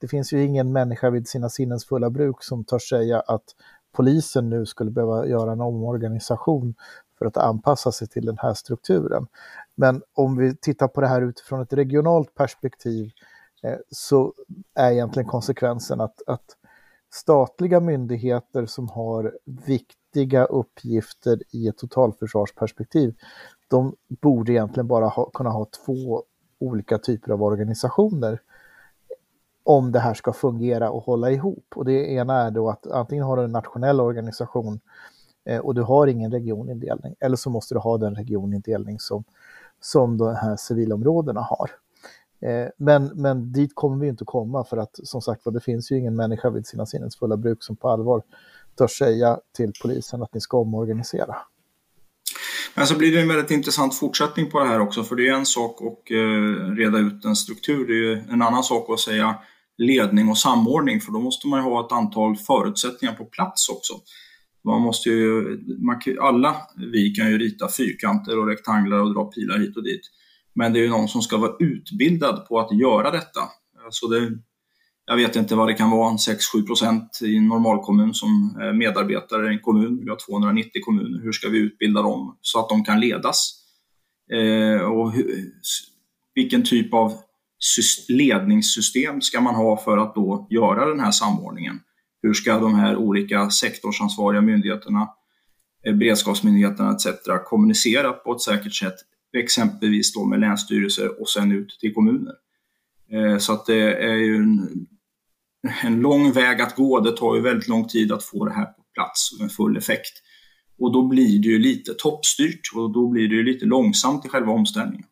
det finns ju ingen människa vid sina sinnens fulla bruk som törs säga att polisen nu skulle behöva göra en omorganisation för att anpassa sig till den här strukturen. Men om vi tittar på det här utifrån ett regionalt perspektiv eh, så är egentligen konsekvensen att, att statliga myndigheter som har viktiga uppgifter i ett totalförsvarsperspektiv, de borde egentligen bara ha, kunna ha två olika typer av organisationer om det här ska fungera och hålla ihop. Och det ena är då att antingen har du en nationell organisation eh, och du har ingen regionindelning, eller så måste du ha den regionindelning som, som de här civilområdena har. Eh, men, men dit kommer vi inte komma för att som sagt det finns ju ingen människa vid sina sinnens fulla bruk som på allvar törs säga till polisen att ni ska omorganisera. Men så blir det en väldigt intressant fortsättning på det här också, för det är en sak att eh, reda ut en struktur, det är en annan sak att säga ledning och samordning, för då måste man ju ha ett antal förutsättningar på plats också. Man måste ju, man, alla vi kan ju rita fyrkanter och rektanglar och dra pilar hit och dit. Men det är ju någon som ska vara utbildad på att göra detta. Så det, jag vet inte vad det kan vara, 6-7 procent i en normalkommun som eh, medarbetare i en kommun. Vi har 290 kommuner. Hur ska vi utbilda dem så att de kan ledas? Eh, och hur, vilken typ av ledningssystem ska man ha för att då göra den här samordningen? Hur ska de här olika sektorsansvariga myndigheterna, eh, beredskapsmyndigheterna etc. kommunicera på ett säkert sätt exempelvis då med länsstyrelser och sen ut till kommuner. Eh, så att det är ju en, en lång väg att gå. Det tar ju väldigt lång tid att få det här på plats med full effekt. Och då blir det ju lite toppstyrt och då blir det ju lite långsamt i själva omställningen.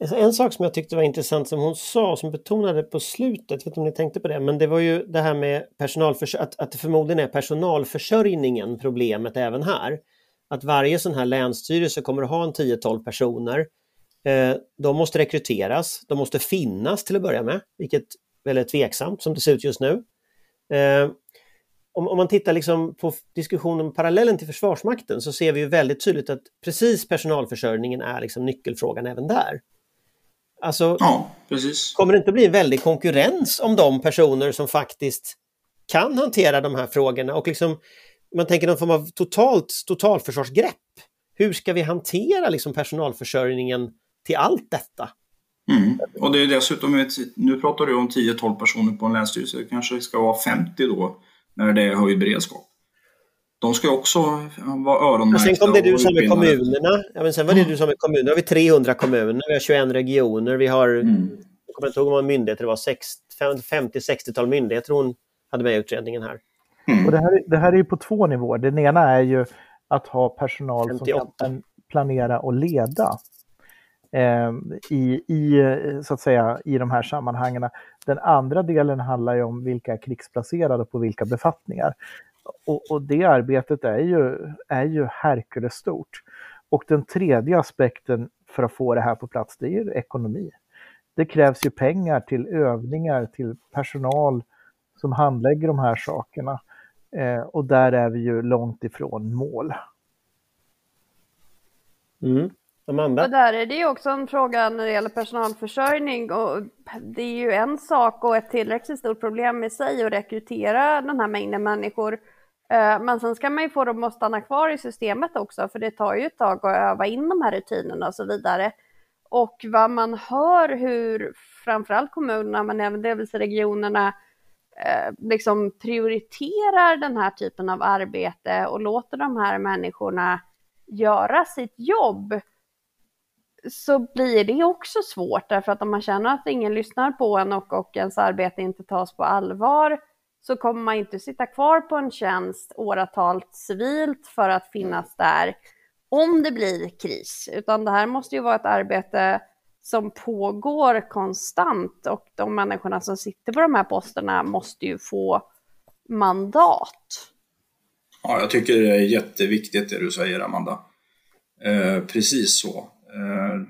Alltså, en sak som jag tyckte var intressant som hon sa, som betonade på slutet, jag vet inte om ni tänkte på det, men det var ju det här med personalförs att, att det förmodligen är personalförsörjningen problemet även här att varje sån här länsstyrelse kommer att ha en 10-12 personer. Eh, de måste rekryteras, de måste finnas till att börja med, vilket väl är tveksamt som det ser ut just nu. Eh, om, om, man tittar liksom på diskussionen parallellen till Försvarsmakten så ser vi ju väldigt tydligt att precis personalförsörjningen är liksom nyckelfrågan även där. Alltså, ja, kommer det inte bli en väldig konkurrens om de personer som faktiskt kan hantera de här frågorna och liksom man tänker någon form av totalt totalförsvarsgrepp. Hur ska vi hantera liksom personalförsörjningen till allt detta? Mm. Och det är dessutom, nu pratar du om 10-12 personer på en länsstyrelse, det kanske ska vara 50 då när det är höjd beredskap. De ska också vara öronmärkta. sen kom det du sa med kommunerna. Ja, men sen var det mm. du sa med kommunerna. Nu har vi 300 kommuner, vi har 21 regioner, vi har, mm. jag kommer inte ihåg hur många myndigheter det var, 50-60-tal myndigheter hon hade med i utredningen här. Mm. Och det, här, det här är ju på två nivåer. Den ena är ju att ha personal 58. som kan planera och leda Ehm, i, i, så att säga, i de här sammanhangen. Den andra delen handlar ju om vilka är krigsplacerade på vilka befattningar. Och, och det arbetet är ju, är ju Herkules stort. Och den tredje aspekten för att få det här på plats, det är ju ekonomi. Det krävs ju pengar till övningar, till personal som handlägger de här sakerna. Eh, och där är vi ju långt ifrån mål. Mm. Amanda? Och där är det ju också en fråga när det gäller personalförsörjning och det är ju en sak och ett tillräckligt stort problem i sig att rekrytera den här mängden människor. Eh, men sen ska man ju få dem att stanna kvar i systemet också för det tar ju ett tag att öva in de här rutinerna och så vidare. Och vad man hör hur framförallt kommunerna men även delvis regionerna eh, liksom prioriterar den här typen av arbete och låter de här människorna göra sitt jobb så blir det också svårt därför att om man känner att ingen lyssnar på en och, och ens arbete inte tas på allvar så kommer man inte sitta kvar på en tjänst åratal civilt för att finnas där om det blir kris, utan det här måste ju vara ett arbete som pågår konstant och de människorna som sitter på de här posterna måste ju få mandat. Ja, jag tycker det är jätteviktigt det du säger, Amanda. Eh, precis så. Eh,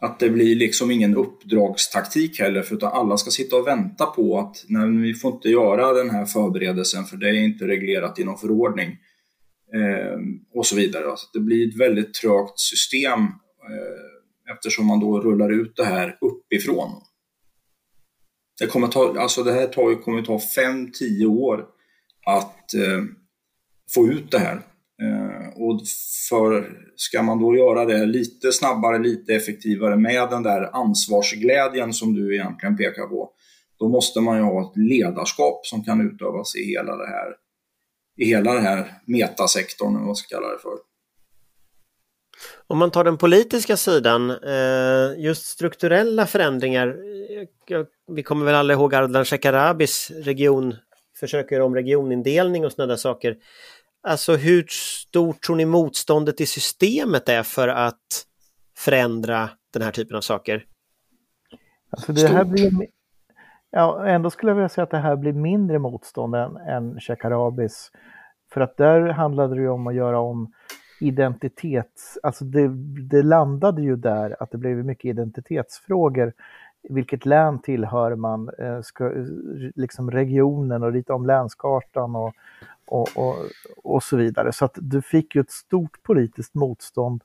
att det blir liksom ingen uppdragstaktik heller, för utan alla ska sitta och vänta på att nej, vi får inte göra den här förberedelsen för det är inte reglerat i någon förordning. Eh, och så vidare. Alltså, det blir ett väldigt trögt system eh, eftersom man då rullar ut det här uppifrån. Det, kommer ta, alltså det här tar, kommer ta 5-10 år att eh, få ut det här. Eh, och för, ska man då göra det lite snabbare, lite effektivare med den där ansvarsglädjen som du egentligen pekar på, då måste man ju ha ett ledarskap som kan utövas i hela det här, i hela den här metasektorn, eller vad ska kalla det för. Om man tar den politiska sidan, eh, just strukturella förändringar. Eh, vi kommer väl alla ihåg Ardalan Shekarabis region, försöker om regionindelning och sådana där saker. Alltså hur stort tror ni motståndet i systemet är för att förändra den här typen av saker? Alltså det här blir, ja, ändå skulle jag vilja säga att det här blir mindre motstånd än, än Shekarabis. För att där handlade det ju om att göra om identitets... Alltså det, det landade ju där att det blev mycket identitetsfrågor. Vilket län tillhör man? Eh, ska, liksom regionen och lite om länskartan och, och, och, och så vidare. Så att du fick ju ett stort politiskt motstånd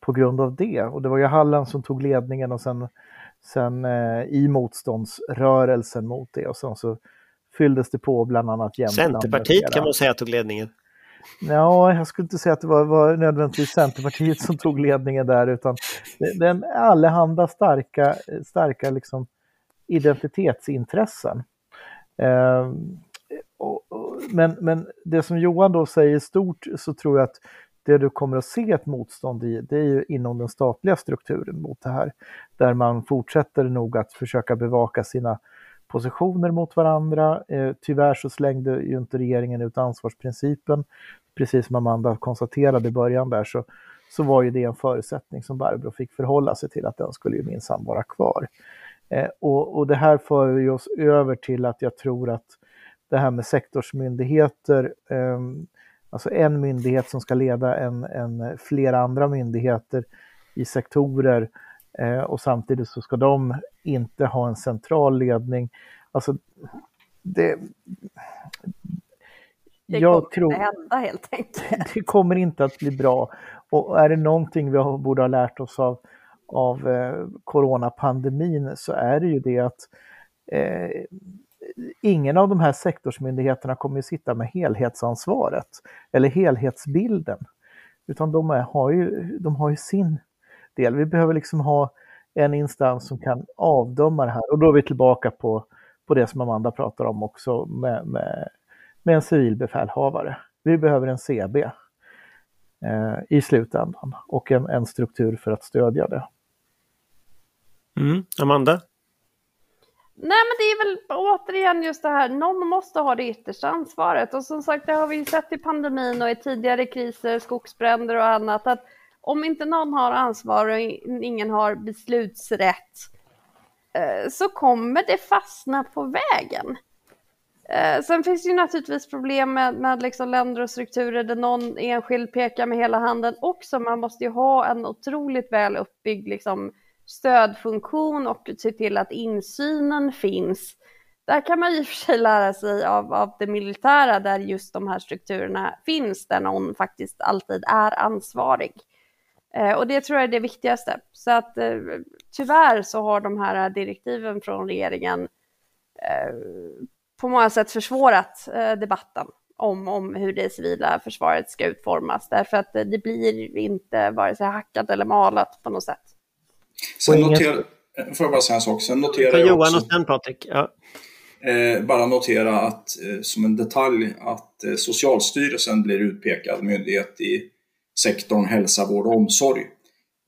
på grund av det. Och det var ju Halland som tog ledningen och sen, sen eh, i motståndsrörelsen mot det och sen så fylldes det på bland annat Jämtland. Centerpartiet kan man säga tog ledningen. Ja, jag skulle inte säga att det var, var nödvändigtvis Centerpartiet som tog ledningen där, utan den allehanda starka, starka liksom identitetsintressen. Eh, och, och, men, men det som Johan då säger stort så tror jag att det du kommer att se ett motstånd i, det är ju inom den statliga strukturen mot det här. Där man fortsätter nog att försöka bevaka sina positioner mot varandra. Eh, tyvärr så slängde ju inte regeringen ut ansvarsprincipen. Precis som Amanda konstaterade i början där så, så var ju det en förutsättning som Barbro fick förhålla sig till att den skulle ju minsann vara kvar. Eh, och, och det här för ju oss över till att jag tror att det här med sektorsmyndigheter, eh, alltså en myndighet som ska leda en, en flera andra myndigheter i sektorer eh, och samtidigt så ska de inte ha en central ledning. Alltså, det, det jag kommer tror, inte hända helt enkelt. Det kommer inte att bli bra. Och är det någonting vi borde ha lärt oss av, av eh, coronapandemin så är det ju det att eh, ingen av de här sektorsmyndigheterna kommer att sitta med helhetsansvaret eller helhetsbilden. Utan de, är, har, ju, de har ju sin del. Vi behöver liksom ha en instans som kan avdöma det här och då är vi tillbaka på, på det som Amanda pratar om också med, med, med en civilbefälhavare. Vi behöver en CB eh, i slutändan och en, en struktur för att stödja det. Mm. Amanda? Nej men det är väl återigen just det här, någon måste ha det yttersta ansvaret och som sagt det har vi ju sett i pandemin och i tidigare kriser, skogsbränder och annat att om inte någon har ansvar och ingen har beslutsrätt eh, så kommer det fastna på vägen. Eh, sen finns det ju naturligtvis problem med, med liksom länder och strukturer där någon enskild pekar med hela handen också. Man måste ju ha en otroligt väl uppbyggd liksom, stödfunktion och se till att insynen finns. Där kan man i och för sig lära sig av, av det militära där just de här strukturerna finns, där någon faktiskt alltid är ansvarig. Eh, och det tror jag är det viktigaste. Så att eh, tyvärr så har de här direktiven från regeringen eh, på många sätt försvårat eh, debatten om, om hur det civila försvaret ska utformas. Därför att det blir inte vare sig hackat eller malat på något sätt. Sen noterar, får jag bara säga en sak. Sen noterar jag Johan och sen Patrik. Ja. Eh, bara notera att, eh, som en detalj att eh, Socialstyrelsen blir utpekad myndighet i sektorn hälsa, vård och omsorg.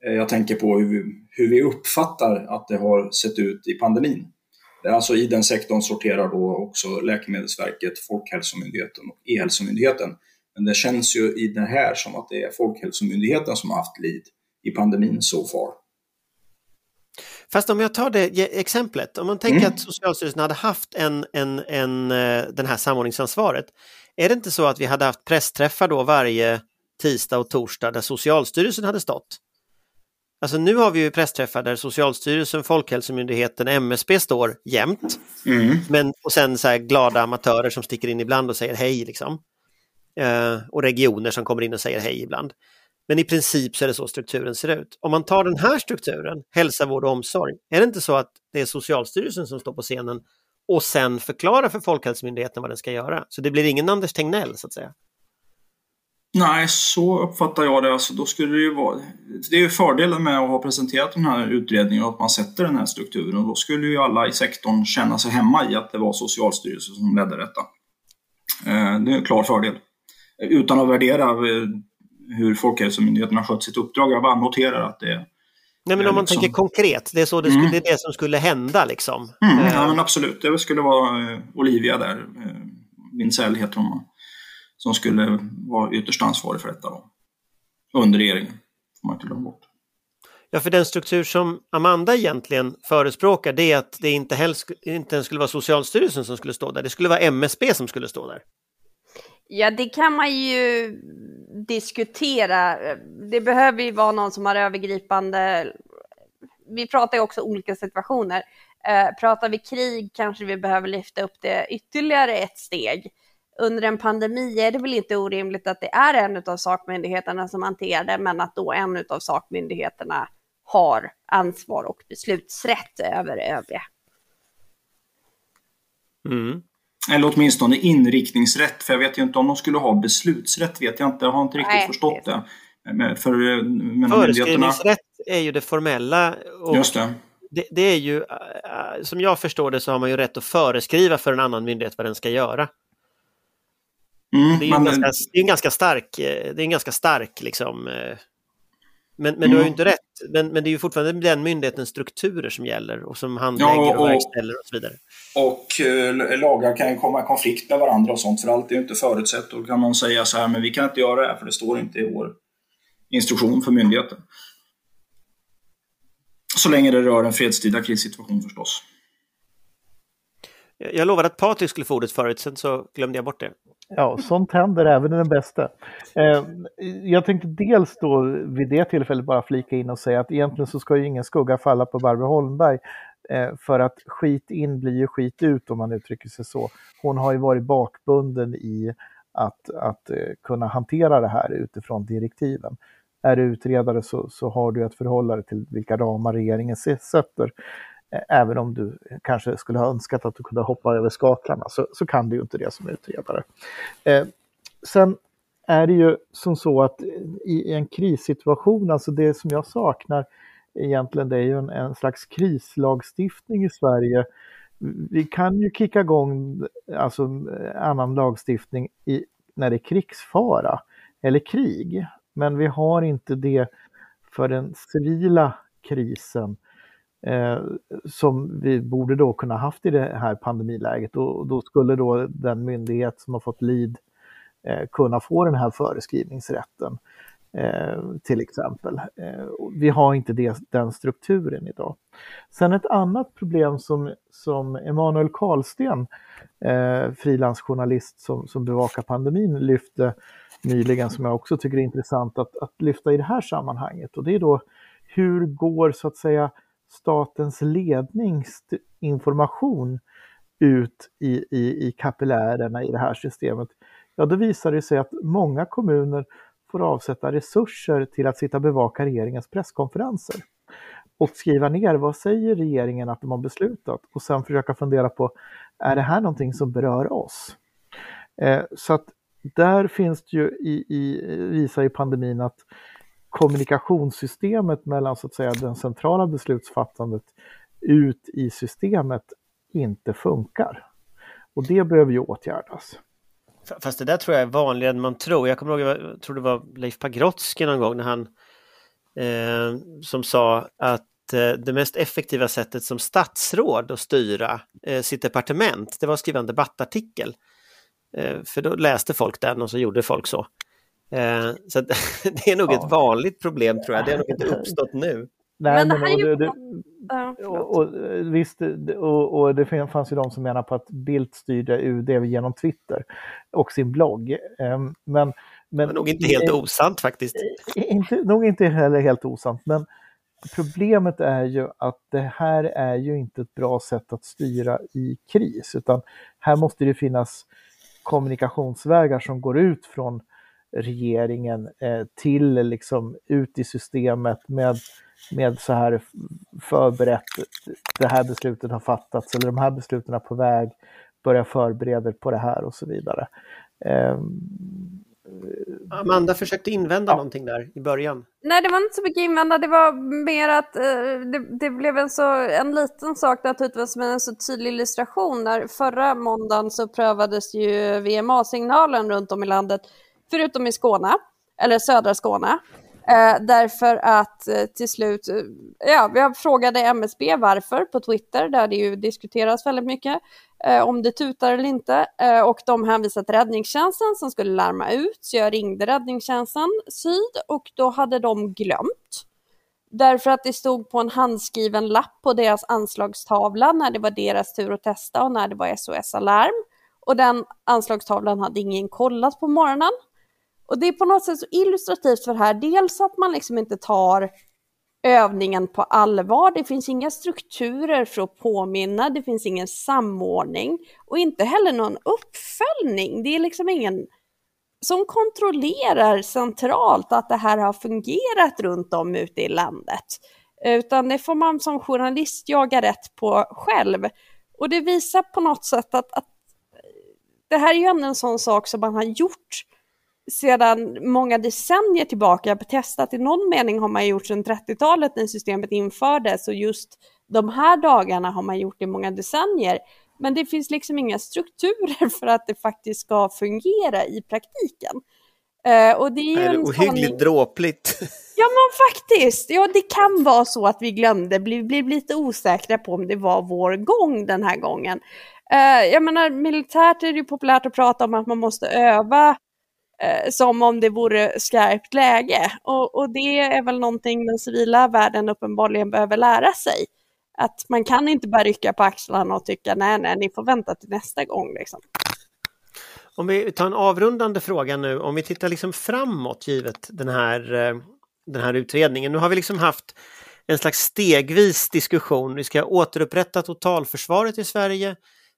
Eh, jag tänker på hur, hur vi uppfattar att det har sett ut i pandemin. Alltså I den sektorn sorterar då också Läkemedelsverket, Folkhälsomyndigheten och E-hälsomyndigheten. Men det känns ju i det här som att det är Folkhälsomyndigheten som har haft lid i pandemin så so far. Fast om jag tar det exemplet, om man tänker mm. att Socialstyrelsen hade haft en, en, en, eh, den här samordningsansvaret. Är det inte så att vi hade haft pressträffar då varje tisdag och torsdag där Socialstyrelsen hade stått? Alltså nu har vi ju pressträffar där Socialstyrelsen, Folkhälsomyndigheten, MSB står jämt. Mm. Men, och sen så glada amatörer som sticker in ibland och säger hej liksom. Uh, och regioner som kommer in och säger hej ibland. Men i princip så är det så strukturen ser ut. Om man tar den här strukturen, hälsa, vård och omsorg, är det inte så att det är Socialstyrelsen som står på scenen och sen förklarar för Folkhälsomyndigheten vad den ska göra? Så det blir ingen Anders Tegnell så att säga? Nej, så uppfattar jag det. Alltså, då skulle det, ju vara, det är ju fördelen med att ha presenterat den här utredningen och att man sätter den här strukturen. Då skulle ju alla i sektorn känna sig hemma i att det var Socialstyrelsen som ledde detta. Eh, det är en klar fördel. Utan att värdera eh, hur Folkhälsomyndigheten har skött sitt uppdrag. Jag bara noterar att det Nej men om man liksom... tänker konkret, det är, så det, skulle, mm. det är det som skulle hända liksom. Mm, ja eh. men absolut, det skulle vara Olivia där, Wintzell heter hon som skulle vara ytterst ansvarig för detta då. Under regeringen, får man inte glömma bort. Ja, för den struktur som Amanda egentligen förespråkar det är att det inte, helst, inte ens skulle vara Socialstyrelsen som skulle stå där, det skulle vara MSB som skulle stå där. Ja, det kan man ju diskutera. Det behöver ju vara någon som har övergripande... Vi pratar ju också olika situationer. Eh, pratar vi krig kanske vi behöver lyfta upp det ytterligare ett steg under en pandemi är det väl inte orimligt att det är en av sakmyndigheterna som hanterar det, men att då en av sakmyndigheterna har ansvar och beslutsrätt över övriga. Mm. Eller åtminstone inriktningsrätt, för jag vet ju inte om de skulle ha beslutsrätt, vet jag inte, jag har inte riktigt Nej, förstått det. det. För, men Föreskrivningsrätt är ju det formella. Och Just det. det. Det, är ju, äh, som jag förstår det så har man ju rätt att föreskriva för en annan myndighet vad den ska göra. Mm, det, är man, ganska, det är en ganska stark, eh, det är en ganska stark liksom, eh, men, men mm. du har ju mm. inte rätt. Men, men det är ju fortfarande den myndighetens strukturer som gäller och som handlägger ja, och, och verkställer och så vidare. Och eh, lagar kan komma i konflikt med varandra och sånt, för allt är ju inte förutsett. Då kan någon säga så här, men vi kan inte göra det här för det står inte i vår instruktion för myndigheten. Så länge det rör en fredstida krissituation förstås. Jag lovade att Patrik skulle få ordet förut, sen så glömde jag bort det. Ja, sånt händer även i den bästa. Eh, jag tänkte dels då vid det tillfället bara flika in och säga att egentligen så ska ju ingen skugga falla på Barbro Holmberg. Eh, för att skit in blir ju skit ut om man uttrycker sig så. Hon har ju varit bakbunden i att, att eh, kunna hantera det här utifrån direktiven. Är du utredare så, så har du att förhålla dig till vilka ramar regeringen sätter. Även om du kanske skulle ha önskat att du kunde hoppa över skaklarna så, så kan du ju inte det som utredare. Eh, sen är det ju som så att i en krissituation, alltså det som jag saknar egentligen det är ju en, en slags krislagstiftning i Sverige. Vi kan ju kicka igång alltså, annan lagstiftning i, när det är krigsfara eller krig, men vi har inte det för den civila krisen eh, som vi borde då kunna haft i det här pandemiläget och då skulle då den myndighet som har fått lid eh, kunna få den här föreskrivningsrätten eh, till exempel. Eh, vi har inte det, den strukturen idag. Sen ett annat problem som, som Emanuel Karlsten, eh, frilansjournalist som, som bevakar pandemin, lyfte nyligen som jag också tycker är intressant att, att lyfta i det här sammanhanget och det är då hur går så att säga statens ledningsinformation ut i, i, i kapillärerna i det här systemet, ja då visar det sig att många kommuner får avsätta resurser till att sitta och bevaka regeringens presskonferenser och skriva ner vad säger regeringen att de har beslutat och sen försöka fundera på är det här någonting som berör oss? Eh, så att där finns det ju i, i, visar ju pandemin att kommunikationssystemet mellan så att säga den centrala beslutsfattandet ut i systemet inte funkar. Och det behöver ju åtgärdas. Fast det där tror jag är vanligare än man tror. Jag kommer ihåg, jag tror det var Leif Pagrotsky någon gång när han eh, som sa att eh, det mest effektiva sättet som statsråd att styra eh, sitt departement, det var att skriva en debattartikel. Eh, för då läste folk den och så gjorde folk så. Eh, så det är nog ja. ett vanligt problem tror jag, det har nog inte uppstått nu. Nej, men, men och, det, det, och, och, visst, och, och, det fanns ju de som menar på att Bildt styrde UD genom Twitter och sin blogg. Ehm, men, men, men nog inte helt osant faktiskt. Inte, nog inte heller helt osant, men problemet är ju att det här är ju inte ett bra sätt att styra i kris, utan här måste det finnas kommunikationsvägar som går ut från regeringen eh, till liksom ut i systemet med, med så här förberett, det här beslutet har fattats eller de här besluten är på väg, börja förbereda på det här och så vidare. Eh, Amanda försökte invända ja. någonting där i början. Nej, det var inte så mycket invända. Det var mer att eh, det, det, blev en, så, en liten sak naturligtvis med en så tydlig illustration. När förra måndagen så prövades ju VMA-signalen runt om i landet, förutom i Skåne, eller södra Skåne. Eh, därför att eh, till slut, eh, ja, jag frågade MSB varför på Twitter, där det ju diskuteras väldigt mycket eh, om det tutar eller inte. Eh, och de hänvisade till räddningstjänsten som skulle larma ut, så jag ringde räddningstjänsten syd och då hade de glömt. Därför att det stod på en handskriven lapp på deras anslagstavla när det var deras tur att testa och när det var SOS-alarm. Och den anslagstavlan hade ingen kollat på morgonen. Och det är på något sätt så illustrativt för det här, dels att man liksom inte tar övningen på allvar, det finns inga strukturer för att påminna, det finns ingen samordning och inte heller någon uppföljning. Det är liksom ingen som kontrollerar centralt att det här har fungerat runt om ute i landet. Utan det får man som journalist jaga rätt på själv. Och det visar på något sätt att, att det här är ju ändå en sån sak som man har gjort sedan många decennier tillbaka testat. I någon mening har man gjort sedan 30-talet när systemet infördes och just de här dagarna har man gjort i många decennier. Men det finns liksom inga strukturer för att det faktiskt ska fungera i praktiken. Uh, och det är, är det ohyggligt sån... dråpligt. Ja men faktiskt, ja det kan vara så att vi glömde, vi blev lite osäkra på om det var vår gång den här gången. Uh, jag menar militärt är det ju populärt att prata om att man måste öva eh, som om det vore skarpt läge. Och, och, det är väl någonting den civila världen uppenbarligen behöver lära sig. Att man kan inte bara rycka på axlarna och tycka nej, nej, ni får vänta till nästa gång. Liksom. Om vi tar en avrundande fråga nu, om vi tittar liksom framåt givet den här, eh, den här utredningen. Nu har vi liksom haft en slags stegvis diskussion. Vi ska återupprätta totalförsvaret i Sverige.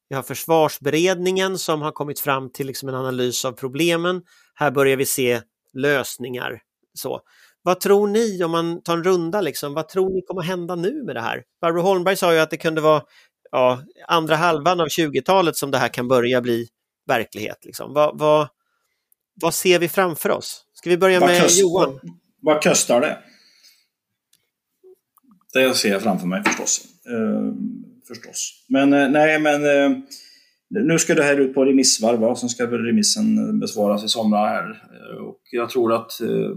Vi har försvarsberedningen som har kommit fram till liksom en analys av problemen. Här börjar vi se lösningar. Så. Vad tror ni, om man tar en runda, liksom, vad tror ni kommer hända nu med det här? Barbro Holmberg sa ju att det kunde vara ja, andra halvan av 20-talet som det här kan börja bli verklighet. Liksom. Vad, vad, vad ser vi framför oss? Ska vi börja med kost, Johan? Vad, vad kostar det? Det ser jag framför mig förstås. Uh, förstås. Men uh, nej, men uh, nu ska det här ut på remissvarv va? sen ska väl remissen eh, besvaras i somras här. Eh, och jag tror att eh,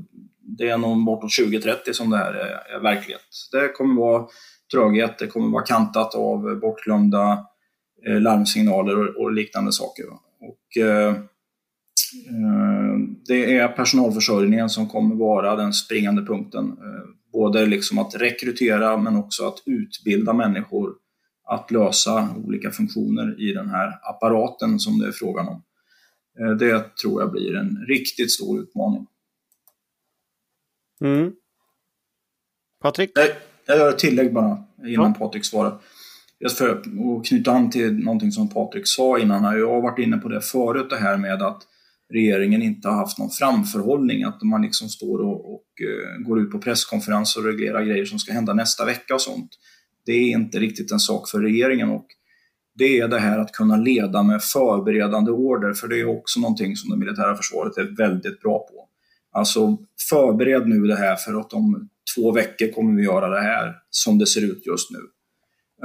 det är nog bortåt 2030 som det här är, verklighet. Det kommer vara tröghet, det kommer vara kantat av bortglömda larmsignaler och liknande saker. Och, det är personalförsörjningen som kommer vara den springande punkten. Både liksom att rekrytera men också att utbilda människor att lösa olika funktioner i den här apparaten som det är frågan om. Eh, det tror jag blir en riktigt stor utmaning. Mm. Patrik? Jag gör ett tillägg bara innan ja. Patrik svarar. Just för att knyta an till någonting som Patrik sa innan. Jag har varit inne på det förut, det här med att regeringen inte har haft någon framförhållning, att man liksom står och, och uh, går ut på presskonferenser och reglerar grejer som ska hända nästa vecka och sånt. Det är inte riktigt en sak för regeringen och det är det här att kunna leda med förberedande order, för det är också någonting som det militära försvaret är väldigt bra på. Alltså förbered nu det här för att om två veckor kommer vi göra det här som det ser ut just nu.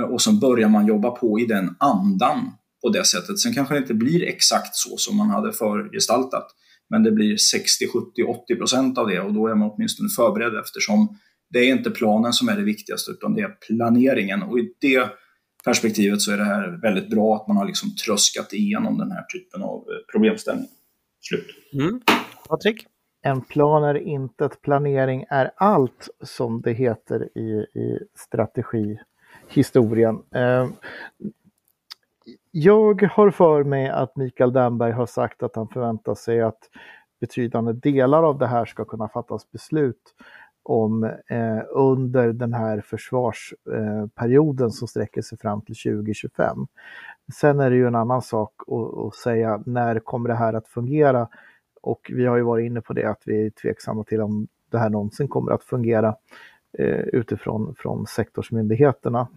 Och så börjar man jobba på i den andan på det sättet. Sen kanske det inte blir exakt så som man hade förgestaltat, men det blir 60, 70, 80 procent av det och då är man åtminstone förberedd eftersom det är inte planen som är det viktigaste utan det är planeringen och i det perspektivet så är det här väldigt bra att man har liksom tröskat igenom den här typen av eh, problemställning. Slut. Mm. Patrik? En plan är intet, planering är allt som det heter i, i strategihistorien. Eh, jag har för mig att Mikael Damberg har sagt att han förväntar sig att betydande delar av det här ska kunna fattas beslut om eh, under den här försvarsperioden eh, som sträcker sig fram till 2025. Sen är det ju en annan sak att, att säga när kommer det här att fungera? Och vi har ju varit inne på det att vi är tveksamma till om det här någonsin kommer att fungera eh, utifrån från sektorsmyndigheterna.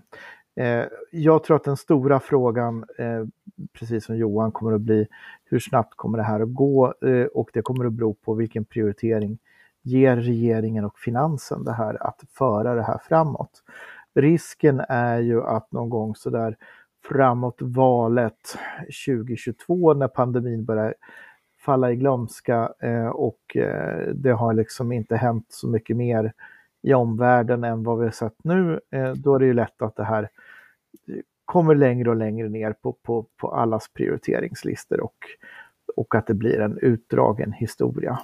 Eh, jag tror att den stora frågan, eh, precis som Johan, kommer att bli hur snabbt kommer det här att gå eh, och det kommer att bero på vilken prioritering ger regeringen och finansen det här att föra det här framåt. Risken är ju att någon gång sådär framåt valet 2022 när pandemin börjar falla i glömska eh, och eh, det har liksom inte hänt så mycket mer i omvärlden än vad vi har sett nu, eh, då är det ju lätt att det här kommer längre och längre ner på, på, på allas prioriteringslistor och, och att det blir en utdragen historia.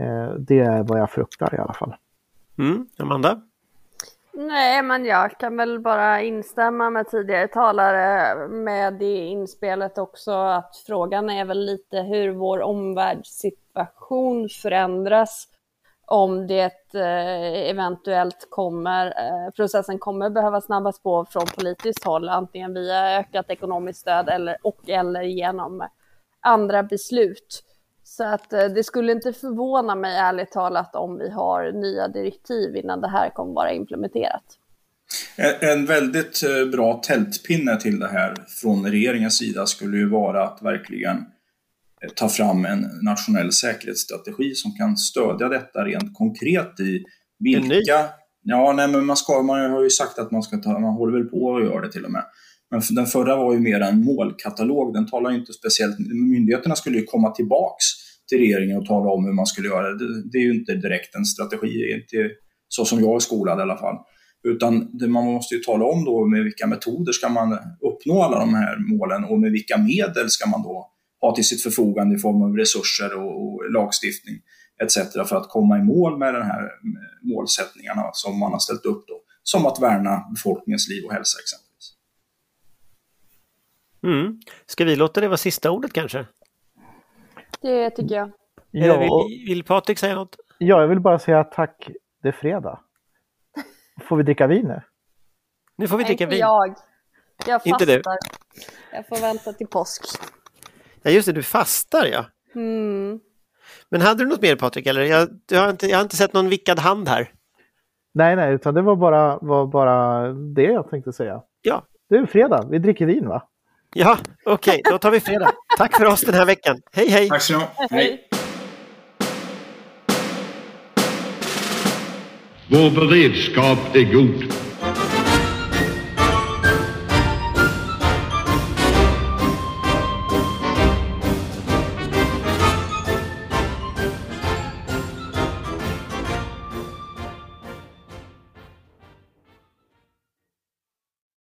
Eh, det är vad jag fruktar i alla fall. Mm, Amanda? Nej, men jag kan väl bara instämma med tidigare talare med det inspelet också att frågan är väl lite hur vår omvärldssituation förändras om det eh, eventuellt kommer, eh, processen kommer behöva snabbas på från politiskt håll, antingen via ökat ekonomiskt stöd eller, och eller genom andra beslut. Så att eh, det skulle inte förvåna mig ärligt talat om vi har nya direktiv innan det här kommer vara implementerat. En väldigt eh, bra tältpinne till det här från regeringens sida skulle ju vara att verkligen eh, ta fram en nationell säkerhetsstrategi som kan stödja detta rent konkret i vilka... Ja, nej, men man, ska, man har ju sagt att man ska ta, man håller väl på att göra det till och med. Men den förra var ju mer en målkatalog, den talar inte speciellt, myndigheterna skulle ju komma tillbaks till regeringen och tala om hur man skulle göra. Det, det är ju inte direkt en strategi, inte så som jag är skolad i alla fall. Utan det, man måste ju tala om då med vilka metoder ska man uppnå alla de här målen och med vilka medel ska man då ha till sitt förfogande i form av resurser och, och lagstiftning etc. för att komma i mål med de här målsättningarna som man har ställt upp då. Som att värna befolkningens liv och hälsa exempelvis. Mm. Ska vi låta det vara sista ordet kanske? Det tycker jag. Ja. Vill, vill Patrik säga något? Ja, jag vill bara säga tack. Det är fredag. Får vi dricka vin nu? Nu får vi dricka vin. jag. Jag fastar. Inte du. Jag får vänta till påsk. Ja, just det, du fastar ja. Mm. Men hade du något mer Patrik? Eller? Jag, jag, har inte, jag har inte sett någon vickad hand här. Nej, nej, utan det var bara, var bara det jag tänkte säga. Ja. Det är fredag, vi dricker vin va? Ja, okej, okay, då tar vi fredag. Tack för oss den här veckan. Hej, hej! Tack så. Hej! Vår beredskap är god.